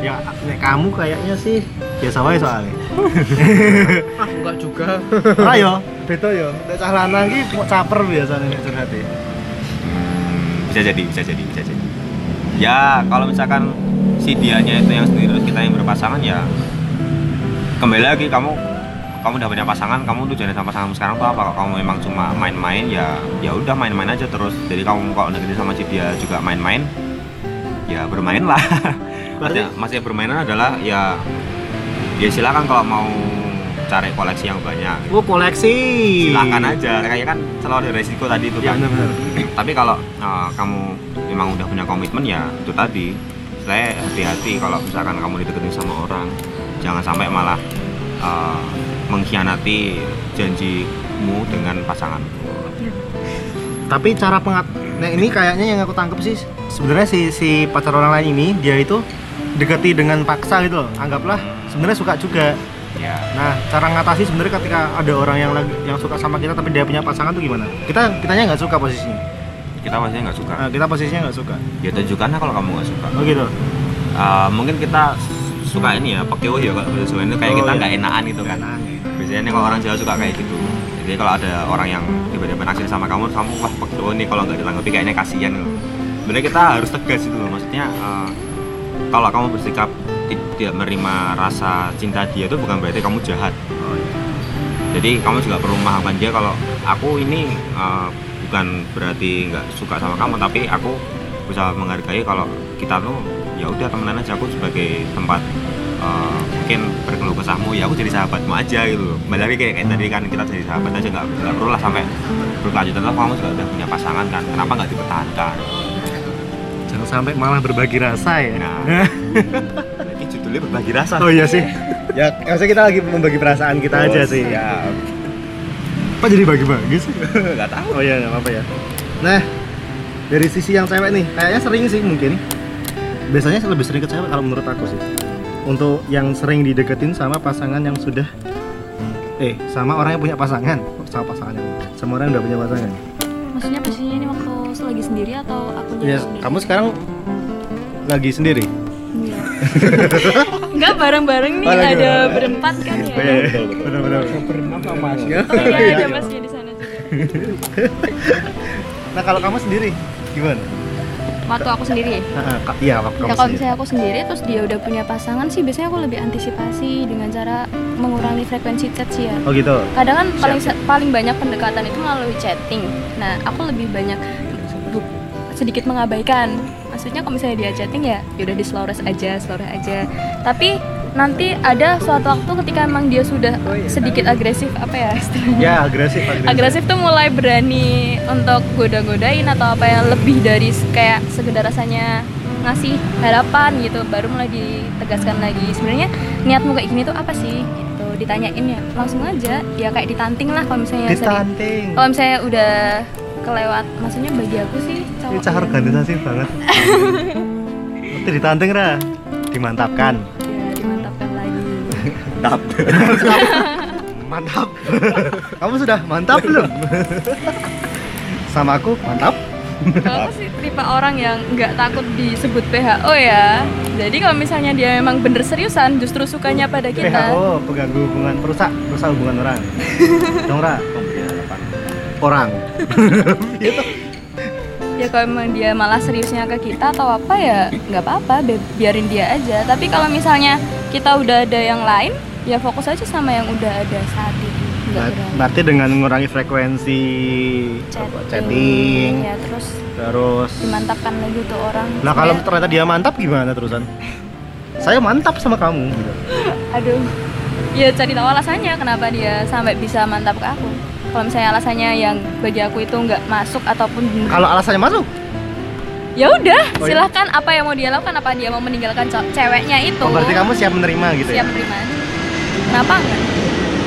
Ya nek kamu kayaknya sih biasa wae soalnya. ah enggak juga. Ora yo, beda yo. Nek cah lanang iki mau caper biasanya nek curhat bisa jadi bisa jadi bisa jadi. Ya kalau misalkan si dianya itu yang sendiri terus kita yang berpasangan ya kembali lagi kamu kamu udah punya pasangan kamu tuh jadi sama pasanganmu sekarang tuh apa? Kalau kamu memang cuma main-main ya ya udah main-main aja terus. Jadi kamu kalau deketin sama si dia juga main-main ya bermainlah. Maksudnya, maksudnya bermainan adalah ya ya silakan kalau mau cari koleksi yang banyak. Oh, koleksi. silakan aja. Kayak kan selalu ada resiko tadi itu Ya kan. tapi kalau uh, kamu memang udah punya komitmen ya itu tadi. Saya hati-hati kalau misalkan kamu dideketin sama orang. Jangan sampai malah uh, mengkhianati janjimu dengan pasangan Tapi cara pengat Nah, ini kayaknya yang aku tangkep sih sebenarnya si si pacar orang lain ini dia itu deketi dengan paksa gitu loh. Anggaplah sebenarnya suka juga. ya Nah, cara ngatasi sebenarnya ketika ada orang yang lagi yang suka sama kita tapi dia punya pasangan tuh gimana? Kita kitanya nggak suka posisinya. kita pastinya nggak suka Nah, kita posisinya nggak suka. ya tunjukkanlah kalau kamu nggak suka Oh gitu. Uh, mungkin kita suka ini ya pekeo ya kalau bahasa itu kayak Oh, kita iya. nggak enakan gitu kan biasanya kalau orang Jawa suka kayak gitu jadi kalau ada orang yang tiba-tiba naksir sama kamu kamu wah pekeo nih kalau nggak ditanggapi kayaknya kasihan. Loh sebenarnya kita harus tegas itu loh maksudnya uh, kalau kamu bersikap ti- tidak menerima rasa cinta dia itu bukan berarti kamu jahat. Jadi kamu juga perlu memahamkan dia kalau aku ini uh, bukan berarti nggak suka sama kamu tapi aku bisa menghargai kalau kita tuh ya udah temenan aja aku sebagai tempat uh, mungkin berkeluh kesahmu ya aku jadi sahabatmu aja gitu loh Balik lagi kayak, kayak tadi kan kita jadi sahabat aja nggak nggak perlu lah sampai berkelanjutan Toh kamu juga udah punya pasangan kan kenapa nggak dipertahankan Jangan sampai malah berbagi rasa ya. Nah. ini judulnya berbagi rasa oh iya sih. ya, maksudnya kita lagi membagi perasaan kita aja sih. ya Apa jadi bagi-bagi sih? nggak tahu Oh iya, nggak apa-apa ya. Nah, dari sisi yang cewek nih, kayaknya sering sih mungkin. Biasanya lebih sering ke cewek kalau menurut aku sih. Untuk yang sering dideketin sama pasangan yang sudah eh sama orang yang punya pasangan, sama pasangan yang sama orang yang udah punya pasangan. Maksudnya posisinya ini waktu lagi sendiri atau akunya Ya, sendiri? kamu sekarang lagi sendiri. Iya. Enggak bareng-bareng nih Oh, ada bareng. berempat kan ya. Oh, iya, iya. Benar-benar. Apa mas ya? Oh iya ada masnya di sana juga. Nah kalau kamu sendiri gimana? Waktu aku sendiri. Ka- iya waktu Ya kalau misalnya aku sendiri terus dia udah punya pasangan sih biasanya aku lebih antisipasi dengan cara mengurangi frekuensi chat sih ya. Oh gitu. Kadang kan paling paling banyak pendekatan itu melalui chatting. Nah, aku lebih banyak sedikit mengabaikan. Maksudnya kalau misalnya dia chatting ya, ya udah di slow rest aja, slow rest aja. Tapi nanti ada suatu waktu ketika emang dia sudah sedikit agresif apa ya istilahnya? Ya agresif agresif. agresif tuh mulai berani untuk goda-godain atau apa yang lebih dari kayak sekedar rasanya ngasih harapan gitu baru mulai ditegaskan lagi sebenarnya niatmu kayak gini tuh apa sih gitu ditanyain ya langsung aja ya kayak ditanting lah kalau misalnya Ditanting. kalau misalnya udah kelewat maksudnya bagi aku sih Ini cowok yang- organisasi banget. Nanti ditanting ra, dimantapkan. Tap. Mantap. kamu sudah mantap belum? Sama aku mantap. Kalau aku sih tipe orang yang nggak takut disebut PHO ya. Jadi kalau misalnya dia memang bener seriusan, justru sukanya pada kita. PHO pengganggu hubungan perusak, perusak hubungan orang. Dong ra. Orang. Gitu. Ya kalau memang dia malah seriusnya ke kita atau apa ya nggak apa-apa, bi- biarin dia aja. Tapi kalau misalnya kita udah ada yang lain, ya fokus aja sama yang udah ada saat ini. Ber-. Berarti dengan mengurangi frekuensi apa, chatting, ya terus terus. dimantapkan lagi tuh orang. Nah kalau Supaya- ternyata dia mantap gimana terusan? Saya mantap sama kamu. Gitu. aduh, ya cari tahu alasannya kenapa dia sampai bisa mantap ke aku. Kalau misalnya alasannya yang bagi aku itu nggak masuk ataupun Kalau alasannya masuk, ya udah Oh, iya? silahkan apa yang mau dia lakukan apa dia mau meninggalkan ceweknya itu oh, berarti kamu siap menerima gitu siap ya? menerima kenapa enggak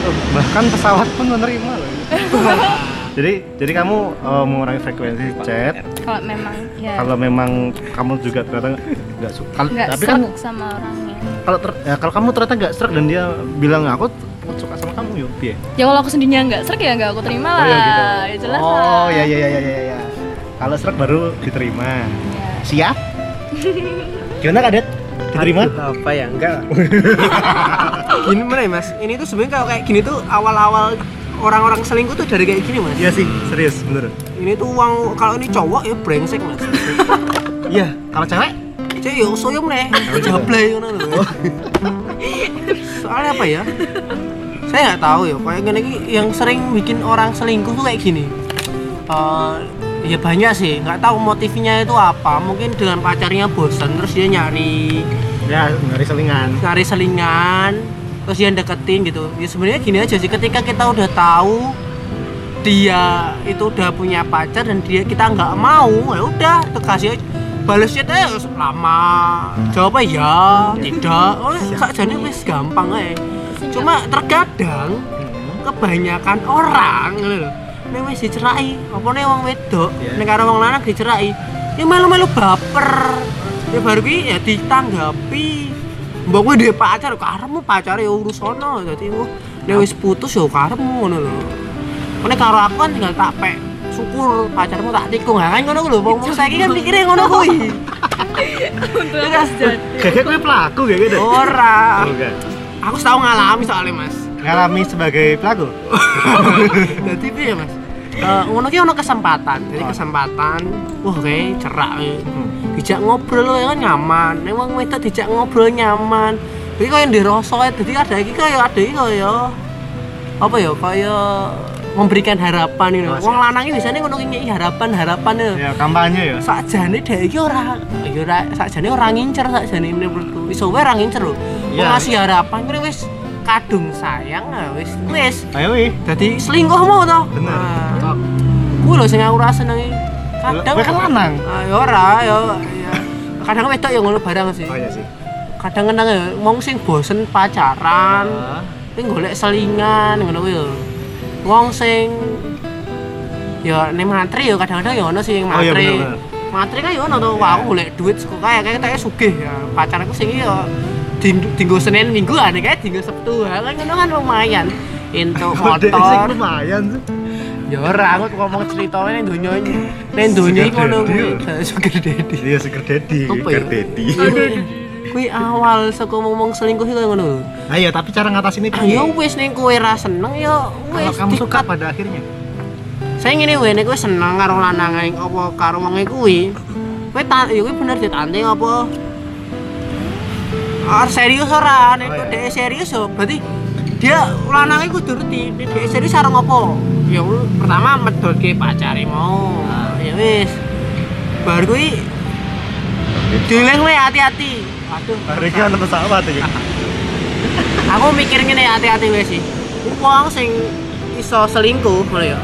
Oh, bahkan pesawat pun menerima loh. jadi jadi kamu eh, mengurangi frekuensi chat. kalau memang ya Kalau memang kamu juga ternyata nggak suka, nggak tapi kan sama orangnya kalau ter- ya, kalau kamu ternyata nggak serak dan dia bilang aku suka sama kamu yuk, piye? ya kalau aku sendirinya nggak serak ya nggak aku terima lah Oh, iya gitu. ya jelas oh lah ya ya ya ya ya. ya. Kalau serak baru diterima. Ya. Siap? Gimana kadet? Diterima? Aduh, apa ya? Enggak gini mana ya mas? Ini tuh sebenarnya kalau kayak gini tuh awal-awal orang-orang selingkuh tuh dari kayak gini mas. Iya sih, serius, bener. ini tuh uang kalau ini cowok ya brengsek mas. Iya, kalau cewek? cewek ya soyo meneh jablay ngono lho soalnya apa ya? Saya nggak tahu ya kayak gini yang sering bikin orang selingkuh tuh kayak gini. Eh, ya banyak sih. Nggak tahu motifnya itu apa. Mungkin dengan pacarnya bosan terus dia nyari Ya, ngari selingan. nyari selingan terus dia deketin gitu. Ya sebenarnya gini aja sih. Ketika kita udah tahu dia itu udah punya pacar dan dia kita nggak mau ya udah kasih balas chat aja lama. Jawabnya ya tidak. Oh sakjane wis gampang aja cuma terkadang kebanyakan orang ngono lho nek wis dicerai. Apa nih wong wedok Iya. nek karo wong lanang dicerai. Ya melu-melu baper. Ya baru ki ya ditanggapi. Mbok kowe duwe pacar karepmu pacar ya urus ono dadi wah nek wis putus ya karepmu ngono lho. Nek karo aku kan tinggal tak pek syukur pacarmu tak tikung. Ya kan ngono lho wong saiki kan mikirnya ngono kuwi. Untuk aku sejati Kayak gue pelaku kayak gitu. ora. Enggak. aku tahu ngalami soalnya mas. Ngalami sebagai pelaku. jadi piye mas Eh, ngono ki ono kesempatan jadi kesempatan wah kayak cerak ya. dijak ngobrol ya kan nyaman. Emang wedok dijak ngobrol nyaman. Jadi kaya dirasa ya jadi ada iki kaya ada iki kaya apa ya kaya memberikan harapan ini Oh, wong lanang iki biasanya ngono ki ngeki harapan harapan ya. Ya, kampanye ya. sakjane dhek iki ora ya ora sakjane ora ngincer sakjane menurutku. Iso wae ora ngincer lho. Wong ngasih harapan kuwi wis kadung sayang nah wis wis Ayo wih. dadi selingkuh mau to Bener. nah, kuwi lho sing aku ora senengi kadang Gue kan lanang. Ah, ya ora ya ya. kadang wedok ya ngono barang sih Oh iya sih. kadang kadang ya wong sing bosen pacaran Ah. Ini golek selingan ngono kuwi lho. Wong sing ya ning mantri ya kadang-kadang ya ono sih yang Oh, iya, mantri. mantri kan ya ono to, wah aku golek duit kok kaya kaya tak sugih ya. Pacarku sing iki ya dinggo Senin Minggu ane kae dinggo Sabtu ya. kan kan lumayan. Sing motor. lumayan sih. Ya ora aku ngomong ceritanya ning donya ning donya iki Sugar ngono kuwi. ya. Sugar daddy. Iya, sugar daddy. Ya? Sugar daddy. kuwi awal saka ngomong selingkuh iku ngono Ayo, tapi cara ngatasin itu. ayo wis ning kowe ra seneng ya Kalau wis kamu suka pada akhirnya. saya ngene wae nek kowe seneng karo lanang apa karo wong kuwi kowe ta ya kuwi bener ditanting apa Ah, serius ora? Nek Oh, iya. serius yo berarti dia lanang iku kudu ngerti nek dhek serius karo ngopo? Ya pertama medhotke pacare mau. Ya wis. Baru kuwi dileng wae hati-hati. Aduh Hari ini ada pesawat ya. aku mikir ngene hati-hati wae sih. Wong sing iso selingkuh ngono ya.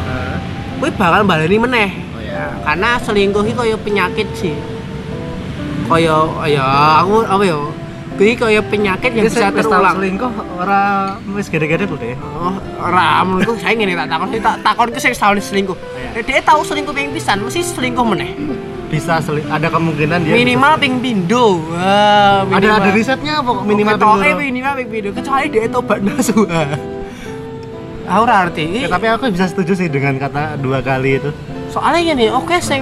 Kuwi bakal baleni meneh. Oh ya. karena selingkuh itu kaya penyakit sih. Kaya ya aku apa ya kuwi kaya penyakit yang bisa terulang selingkuh ora wis gede-gede tuh deh. oh ora menurutku saya ngene tak takon tak takon ke sing setahun selingkuh. Iya. Nek dia tahu selingkuh ping pisan? Mesti selingkuh meneh. Bisa seling ada kemungkinan dia minimal ping pindo wah ada ada risetnya apa kok minimal ping minimal ping pindo kecuali dia tobat nasuha aku ora ngerti Ya, tapi aku bisa setuju sih dengan kata dua kali itu. soalnya gini oke sing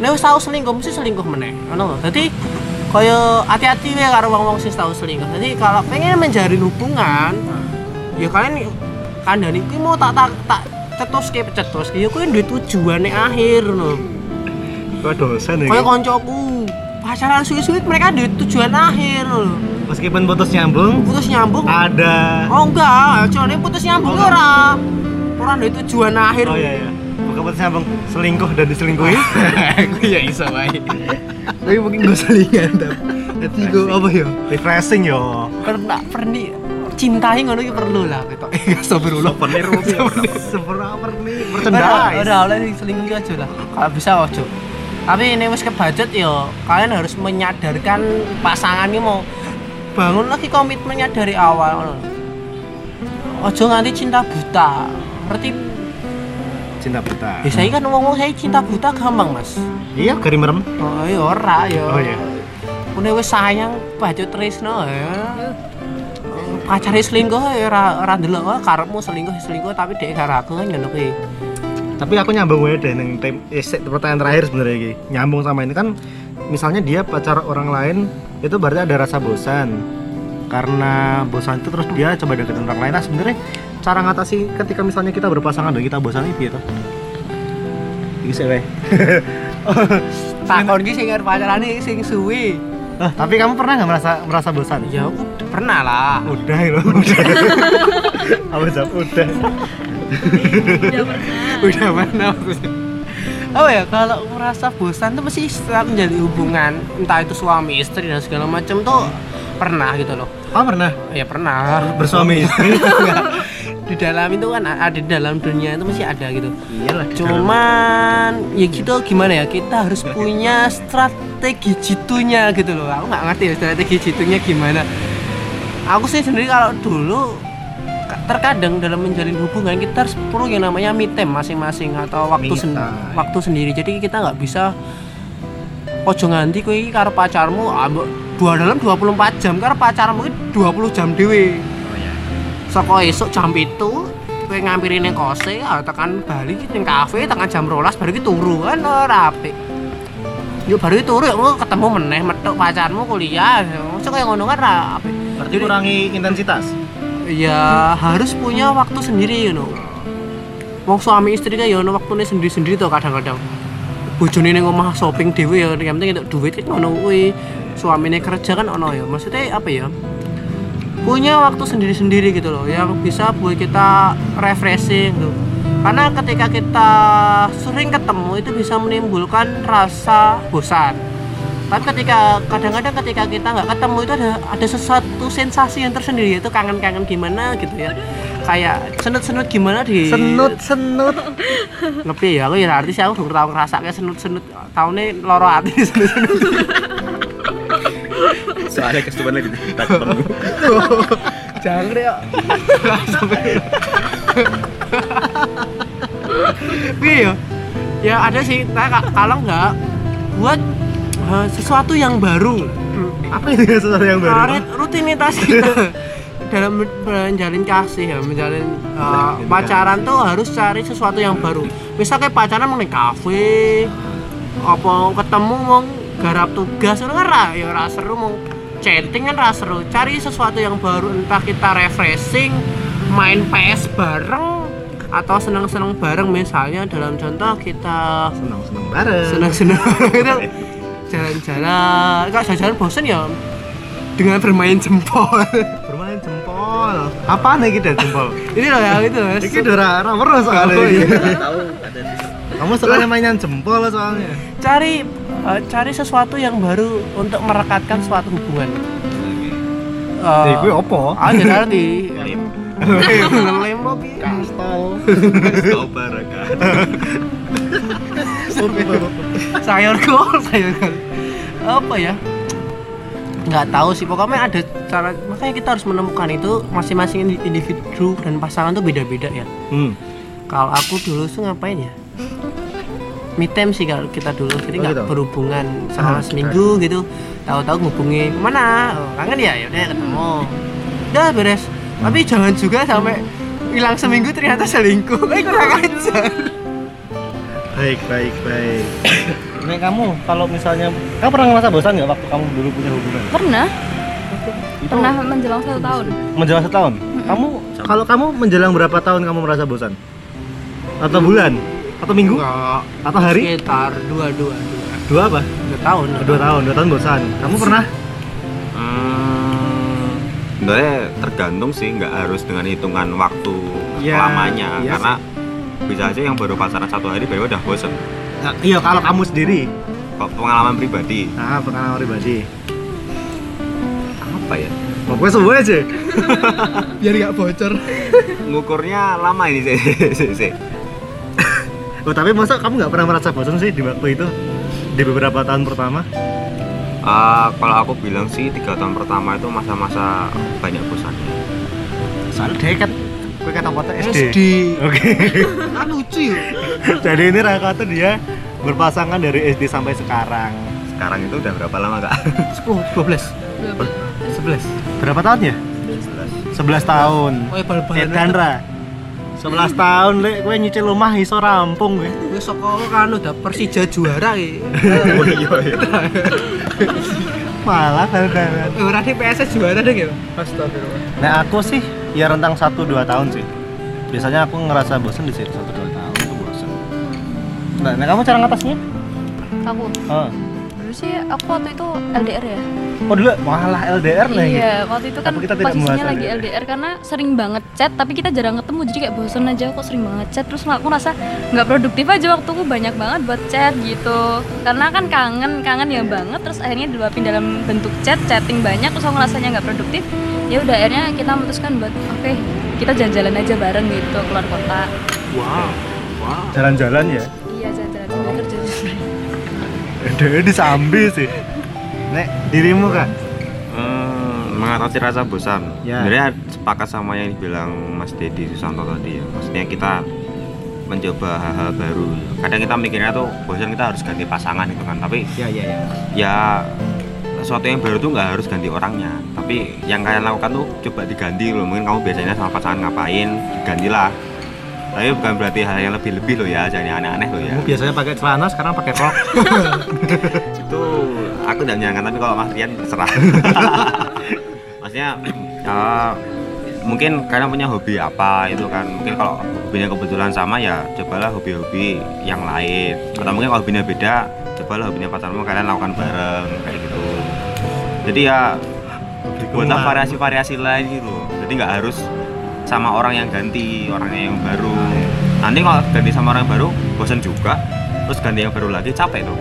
nek tau selingkuh mesti selingkuh meneh. Ngono lho. Dadi kaya hati-hati wae karo wong-wong sing tau selingkuh. Dadi kalau pengen menjalin hubungan ya kalian kandhani kuwi mau tak tak tak cetuske cetuske ya kuwi duwe tujuane akhir ngono. Kau dosen ya. kaya koncoku pacaran suwi-suwi mereka duwe tujuan akhir lho Meskipun putus nyambung, putus nyambung? ada. oh enggak cuman putus nyambung Oh, ora. Ora duwe tujuan akhir. Oh iya iya. Bukan putus nyambung, selingkuh dan diselingkuhi. aku ya iso wae. Tapi mungkin gue selingan tapi gue apa ya Refreshing yo. pernah perni cintai ngono iki perlu lah ketok astagfirullah Souvenir Sempurna perni merchandise. ora oleh selingkuh ki aja lah. Kalau bisa ojo. Tapi ini wis kebajet ya kalian harus menyadarkan pasangan ini mau bangun lagi komitmennya dari awal ngono. ojo nganti cinta buta. Ngerti Cinta buta. biasanya kan ngomong saya cinta buta gampang mas Iya, gari merem. oh iya ora ya Oh, iya. Pune wis sayang baju tresno ya. Pacare selingkuh ya ora ora ndelok oh, karepmu selingkuh selingkuh tapi dhek karo aku kan ngono kuwi. Tapi aku nyambung wae deh ning tem eh, pertanyaan terakhir sebenarnya iki. Nyambung sama ini kan misalnya dia pacar orang lain itu berarti ada rasa bosan. Karena bosan itu terus dia coba deketin orang lain. Nah, sebenarnya cara ngatasi ketika misalnya kita berpasangan dan kita bosan itu gitu. Sih weh. Takon ki sing arep pacarane sing suwi. Tapi kamu pernah nggak merasa merasa bosan? Ya aku pernah lah. Udah ya udah. Apa jawab udah. udah pernah Udah mana maksudnya? Oh ya, kalau merasa bosan tuh mesti setelah menjalin hubungan entah itu suami istri dan segala macam tuh pernah gitu loh. Kamu pernah Ya pernah. bersuami istri? di dalam itu kan ada di dalam dunia itu masih ada gitu. Iyalah. cuman ya gitu gimana ya kita harus punya strategi jitunya gitu loh aku nggak ngerti ya strategi jitunya gimana aku sih sendiri kalau dulu ka- terkadang dalam menjalin hubungan kita harus perlu yang namanya me time masing-masing atau waktu sen- waktu sendiri jadi kita nggak bisa ojo nganti kowe iki karo pacarmu ah, mbok dua dalam 24 jam karo pacarmu iki 20 jam dewe saka esuk jam itu kowe ngampiri ning kose ah, tekan bali ki ning kafe tekan jam 12 baru ki turu kan ora apik yuk baru ki turu engko ketemu meneh metuk pacarmu kuliah masa kaya ngono kan ora apik Berarti kurangi intensitas. ya harus punya waktu sendiri you know. Wong suami istri kan ya ono waktune sendiri-sendiri tuh kadang-kadang. Bojone ning omah shopping dhewe ya yang penting entuk duit kan ono kuwi. Suamine kerja kan ono ya. Maksudnya apa ya? Punya waktu sendiri-sendiri gitu loh yang bisa buat kita refreshing gitu. Karena ketika kita sering ketemu itu bisa menimbulkan rasa bosan. Tapi ketika kadang-kadang ketika kita nggak ketemu itu ada ada sesuatu sensasi yang tersendiri itu kangen-kangen gimana gitu ya. Kayak senut-senut gimana di Senut senut. ngepi ya aku ya artis aku belum tahu ngerasa kayak senut-senut tahunnya loro hati senut-senut soalnya kesuwen lagi. Tak ketemu. Jangan deh ya Iya ya ada sih. Nah, ka- kalau nggak buat eh, sesuatu yang baru. Apa itu ya sesuatu yang baru? Karet rutinitas. Kita dalam menjalin kasih ya menjalin uh, pacaran tuh harus cari sesuatu yang baru. Misalnya pacaran mau kafe apa ketemu mau garap tugas itu kan ya ra seru mau chatting kan rasa seru. Cari sesuatu yang baru entah kita refreshing main PS bareng atau senang-senang bareng. Misalnya dalam contoh kita senang senang bareng senang-senang itu jalan-jalan. Kalau jalan-jalan bosen ya. Dengan bermain jempol. Bermain jempol. Apa nih kita jempol? Ini loh yang itu mas. Ini udah rara merah soalnya Oh, tahu ada kamu sukanya mainan jempol soalnya cari eh, cari sesuatu yang baru untuk merekatkan suatu hubungan Eh, Eh, gue opo? ada nanti Lem. apa ya? Kastol. Kau baraka. sayur kol sayur kol apa ya nggak tahu sih pokoknya ada cara makanya kita harus menemukan itu masing-masing indi- individu dan pasangan tuh beda-beda ya Hmm. kalau aku dulu tuh ngapain ya me time sih kalau kita dulu jadi Oh, nggak gitu? berhubungan Ah, selama seminggu gitu tahu-tahu ngubungin mana oh, kangen ya ya udah ketemu udah beres tapi jangan juga sampai hilang seminggu ternyata selingkuh eh kurang ajar Baik, baik, baik. Nek kamu kalau misalnya kamu pernah ngerasa bosan nggak waktu kamu dulu punya hubungan? Pernah, Itu pernah menjelang satu tahun. menjelang setahun. Kamu kalau kamu menjelang berapa tahun kamu merasa bosan? Atau bulan? Atau minggu? Enggak. Atau hari? Sekitar dua dua dua Dua apa? dua tahun. Dua tahun, dua tahun bosan. Kamu pernah? Hmm, sebenarnya tergantung sih, nggak harus dengan hitungan waktu Ya, lamanya, iya karena bisa aja yang baru pacaran satu hari baru udah bosen. Nah, iya kalau kamu sendiri. Kok pengalaman pribadi Nah, pengalaman pribadi. apa ya? Pokoknya semua aja. Biar nggak bocor. Ngukurnya lama ini sih. Oh, tapi masa kamu nggak pernah merasa bosan sih di waktu itu? Di beberapa tahun pertama? Ah, kalau aku bilang sih tiga tahun pertama itu masa-masa banyak bosannya. Soalnya dia kan gue kata kata SD. SD. Oke. Kan lucu ya. Jadi ini Raka tuh dia berpasangan dari SD sampai sekarang. Sekarang itu udah berapa lama kak? 10, 12, 11. Berapa tahun ya? 11 tahun. Oh, ya bal-balan. Edan ra. 11 tahun lek gue nyicil rumah iso rampung gue. Gue sekolah kan udah Persija juara. Oh iya iya. Malah kan. Ora di PSS juara deh ya. Astagfirullah. Nah aku sih ya rentang 1 2 tahun sih. Biasanya aku ngerasa bosan di situ 1 2 tahun itu bosan. Nah, nah kamu cara ngatasnya? Aku Oh. Dulu sih aku waktu itu LDR ya. Oh dulu malah LDR lah gitu. Iya, waktu itu kan Tapi kita tidak posisinya lagi LDR. LDR karena sering banget chat, tapi kita jarang ketemu jadi kayak bosan aja kok sering banget chat. Terus aku rasa nggak produktif aja waktuku banyak banget buat chat gitu. Karena kan kangen, kangen ya banget. Terus akhirnya diluapin dalam bentuk chat, chatting banyak. Terus aku rasanya nggak produktif. Ya udah akhirnya kita memutuskan buat oke kita jalan-jalan aja bareng gitu keluar kota. Wow. Wow. Jalan-jalan ya. Dia disambi sih. Nek dirimu kan? Hmm, mengatasi rasa bosan. Ya. Sebenarnya sepakat sama yang dibilang Mas Dedi Susanto tadi ya. Maksudnya kita mencoba hal-hal baru. Kadang kita mikirnya tuh bosan kita harus ganti pasangan gitu kan. Tapi Ya ya ya. ya sesuatu yang baru tuh nggak harus ganti orangnya. Tapi yang kalian lakukan tuh coba diganti loh. Mungkin kamu biasanya sama pasangan ngapain, digantilah. Tapi bukan berarti hal yang lebih-lebih loh ya, jangan yang aneh-aneh loh ya. Biasanya pakai celana, sekarang pakai rok. itu aku tidak menyarankan tapi kalau Mas Rian terserah. Maksudnya eh, mungkin kalian punya hobi apa itu kan. Mungkin kalau hobinya kebetulan sama ya cobalah hobi-hobi yang lain. Atau mungkin kalau hobinya beda cobalah hobinya pacarmu kalian lakukan bareng kayak gitu. Jadi ya buatlah variasi-variasi lain gitu jadi nggak harus sama orang yang ganti orangnya yang baru nanti kalau ganti sama orang yang baru bosan juga terus ganti yang baru lagi capek tuh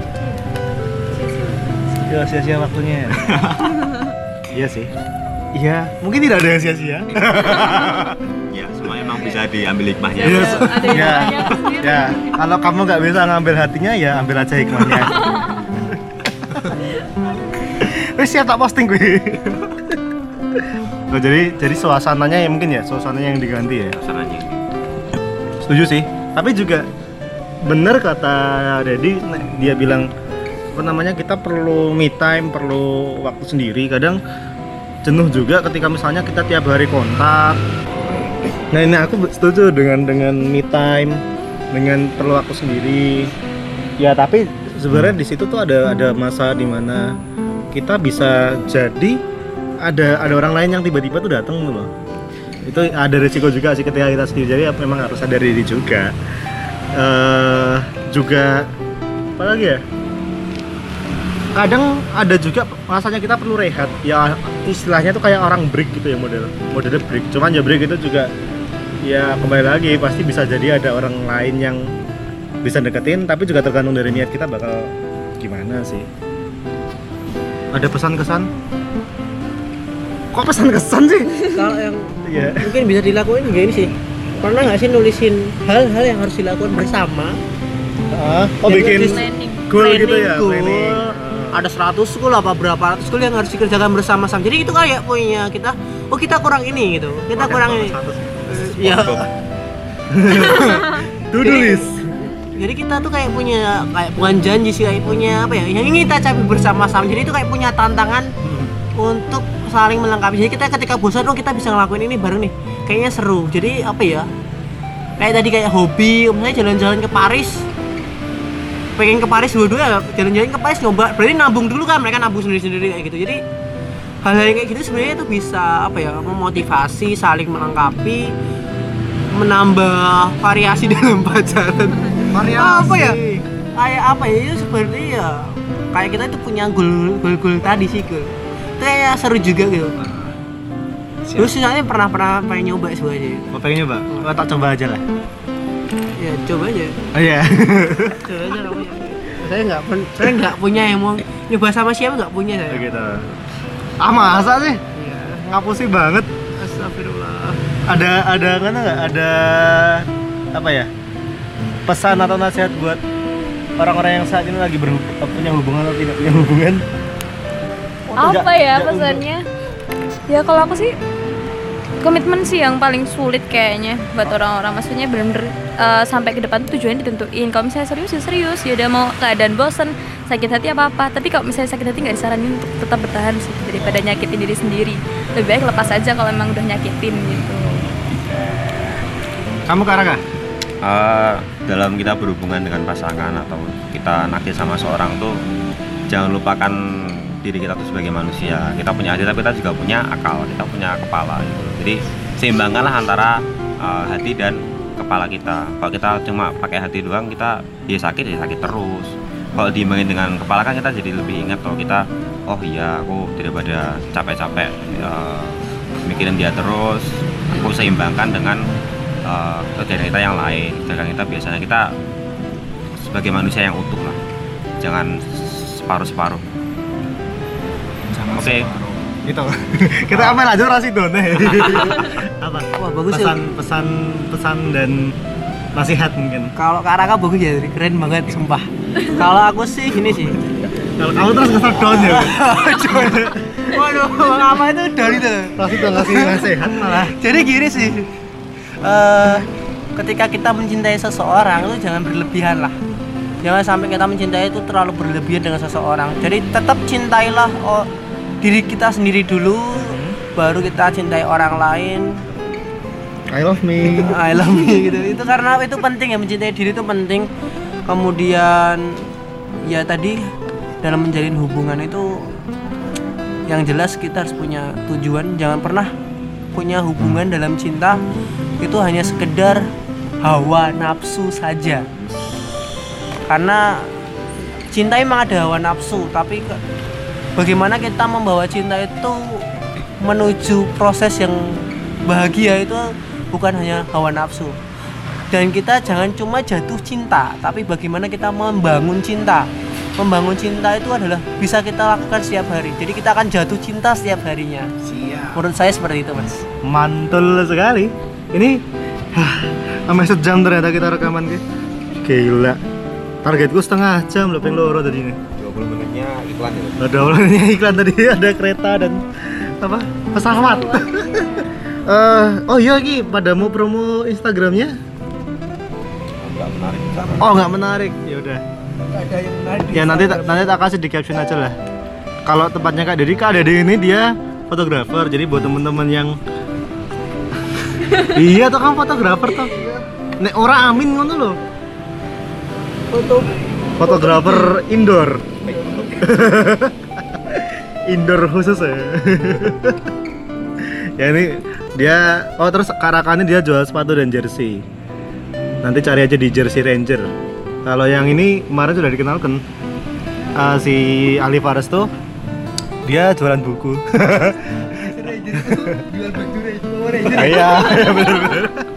Ya sia-sia waktunya. Iya sih. Iya, mungkin tidak ada yang sia-sia. ya semua emang bisa diambil hikmahnya Iya, ya, ya. Kalau kamu nggak bisa ngambil hatinya, ya ambil aja hikmahnya. Wes siap tak posting gue. Oh, jadi jadi suasananya ya mungkin ya, suasananya yang diganti ya. Suasananya. Setuju sih. Tapi juga bener kata Dedi, dia bilang apa namanya kita perlu me time, perlu waktu sendiri. Kadang jenuh juga ketika misalnya kita tiap hari kontak. Nah ini aku setuju dengan dengan me time, dengan perlu waktu sendiri. Ya tapi sebenarnya di situ tuh ada ada masa di mana kita bisa jadi ada ada orang lain yang tiba-tiba tuh datang loh. Itu ada resiko juga sih ketika kita sendiri jadi memang harus sadar diri juga. Eh juga apa lagi ya? Kadang ada juga rasanya kita perlu rehat. Ya istilahnya tuh kayak orang break gitu ya model modelnya break. Cuman ya break itu juga ya kembali lagi pasti bisa jadi ada orang lain yang bisa deketin tapi juga tergantung dari niat kita bakal gimana sih. Ada pesan kesan kok pesan kesan sih? Kalau yang Iya. mungkin bisa dilakuin juga ini sih. Pernah nggak sih nulisin hal-hal yang harus dilakukan bersama? Ah, oh Jadi bikin planning. goal gitu ya goal. planning. ada 100 goal apa berapa ratus goal yang harus dikerjakan bersama-sama. Jadi itu kayak punya kita oh kita kurang ini gitu. Kita kurang ini. ya to do list. jadi kita tuh kayak punya kayak bukan janji sih kayak punya apa ya yang ingin kita capai bersama-sama. Jadi itu kayak punya tantangan untuk saling melengkapi. Jadi kita ketika bosan oh kita bisa ngelakuin ini bareng nih. Kayaknya seru. Jadi apa ya? Kayak tadi kayak hobi misalnya jalan-jalan ke Paris. Pengen ke Paris dua-dua ya jalan-jalan ke Paris nyoba. Berarti nabung dulu kan mereka nabung sendiri-sendiri kayak gitu. Jadi hal-hal yang kayak gitu sebenarnya itu bisa apa ya memotivasi saling melengkapi menambah variasi dalam pacaran. Apa ya? Kayak apa ya? Itu seperti ya kayak kita itu punya goal goal goal tadi sih goal. itu kayak seru juga gitu. Terus soalnya pernah pernah pengen nyoba sebenarnya mau pengen nyoba? Oh, tak coba aja lah. Ya coba aja. Oh iya. Coba aja kamu ya. saya nggak pen- saya nggak punya yang mau nyoba sama siapa nggak punya saya. Gitu. Ah masa sih? Iya. ngapusi banget. Astagfirullah. Ada ada mana nggak ada apa ya pesan atau nasihat buat orang-orang yang saat ini lagi berhub- punya hubungan atau tidak punya hubungan apa ya pesannya? Ya kalau aku sih komitmen sih yang paling sulit kayaknya buat orang-orang. Maksudnya bener-bener eh, sampai ke depan tujuannya ditentuin. Kalau misalnya serius ya serius. Ya udah mau keadaan bosen sakit hati apa apa. Tapi kalau misalnya sakit hati nggak disaranin untuk tetap bertahan sih daripada nyakitin diri sendiri. Lebih baik lepas aja kalau emang udah nyakitin gitu. Kamu Karaka Eh, dalam kita berhubungan dengan pasangan atau kita naksir sama seorang tuh jangan lupakan diri kita tuh sebagai manusia. Kita punya hati tapi kita juga punya akal kita punya kepala gitu. Jadi seimbangkanlah antara eh, hati dan kepala kita. Kalau kita cuma pakai hati doang kita ya sakit ya sakit terus. Kalau diimbangin dengan kepala kan kita jadi lebih ingat kalau kita oh iya aku daripada capek-capek eh, mikirin dia terus aku seimbangkan dengan eh, kegiatan kita yang lain. Kegiatan kita biasanya kita sebagai manusia yang utuh lah. Jangan separuh-separuh oke. Gitu. Kita apa lanjut rasi done apa? Wah bagus pesan ya. Pesan pesan dan nasihat mungkin. Kalau Karaka bagus ya keren banget sumpah. Kalau aku sih gini sih. Kalau kamu terus ngesel down ya? Waduh apa itu dari itu. Rasi tuh ngasih nasihat malah. Jadi gini sih eh, ketika kita mencintai seseorang itu jangan berlebihan lah. Jangan sampai kita mencintai itu terlalu berlebihan dengan seseorang. Jadi tetap cintailah oh, diri kita sendiri dulu baru kita cintai orang lain. I love me. I love you gitu. Itu karena itu penting ya mencintai diri itu penting. Kemudian ya tadi dalam menjalin hubungan itu yang jelas kita harus punya tujuan. Jangan pernah punya hubungan dalam cinta itu hanya sekedar hawa nafsu saja. Karena cinta emang ada hawa nafsu tapi bagaimana kita membawa cinta itu menuju proses yang bahagia itu bukan hanya hawa nafsu. Dan kita jangan cuma jatuh cinta tapi bagaimana kita membangun cinta. Membangun cinta itu adalah bisa kita lakukan setiap hari. Jadi kita akan jatuh cinta setiap harinya. Siap. Menurut saya seperti itu mas. Mantul sekali. Ini hah, sampai sejam ternyata kita rekaman ke gila. Targetku setengah jam loh pengen loro tadi ini 20 menitnya iklan ya ada awalnya iklan tadi ada kereta dan apa pesawat Eh, oh iya Ki, pada mau promo Instagramnya? nggak menarik Oh nggak menarik, ya udah. ada yang menarik Ya nanti tak- nanti tak kasih di caption aja lah. Kalau tempatnya Kak Dedi, Kak Dedi ini dia fotografer, jadi buat temen-temen yang iya tuh kamu fotografer tuh. Nek ora amin ngono loh. foto Fotografer indoor. indoor khusus ya. ya ini dia oh terus Karakan ini dia jual sepatu dan jersey. Nanti cari aja di Jersey Ranger. Kalau yang ini kemarin sudah dikenalkan Eh, si Ali Fares tuh dia jualan buku. jual baju Iya, iya benar-benar.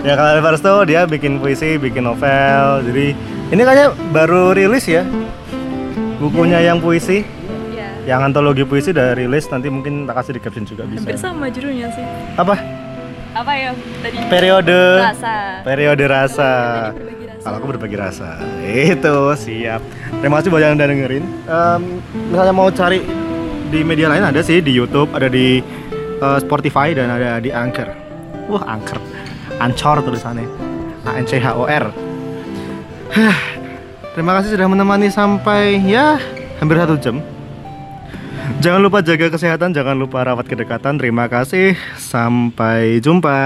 Ya kalau Fares tuh dia bikin puisi, bikin novel. Jadi ini kayaknya baru rilis ya bukunya yang puisi. Iya. Yang antologi puisi udah rilis nanti mungkin tak kasih di caption juga Hampir bisa. sama judulnya sih. Apa? Apa ya tadi? Periode Rasa. periode rasa. Kalau aku berbagi rasa. Itu siap. Terima kasih buat yang udah dengerin. Em, misalnya mau cari di media lain ada sih di YouTube, ada di eh, Spotify dan ada di Anchor. Wah, Anchor. Ancor tulisannya. A N C H O R. Terima kasih sudah menemani sampai ya hampir satu jam. Jangan lupa jaga kesehatan, jangan lupa rawat kedekatan. Terima kasih. Sampai jumpa.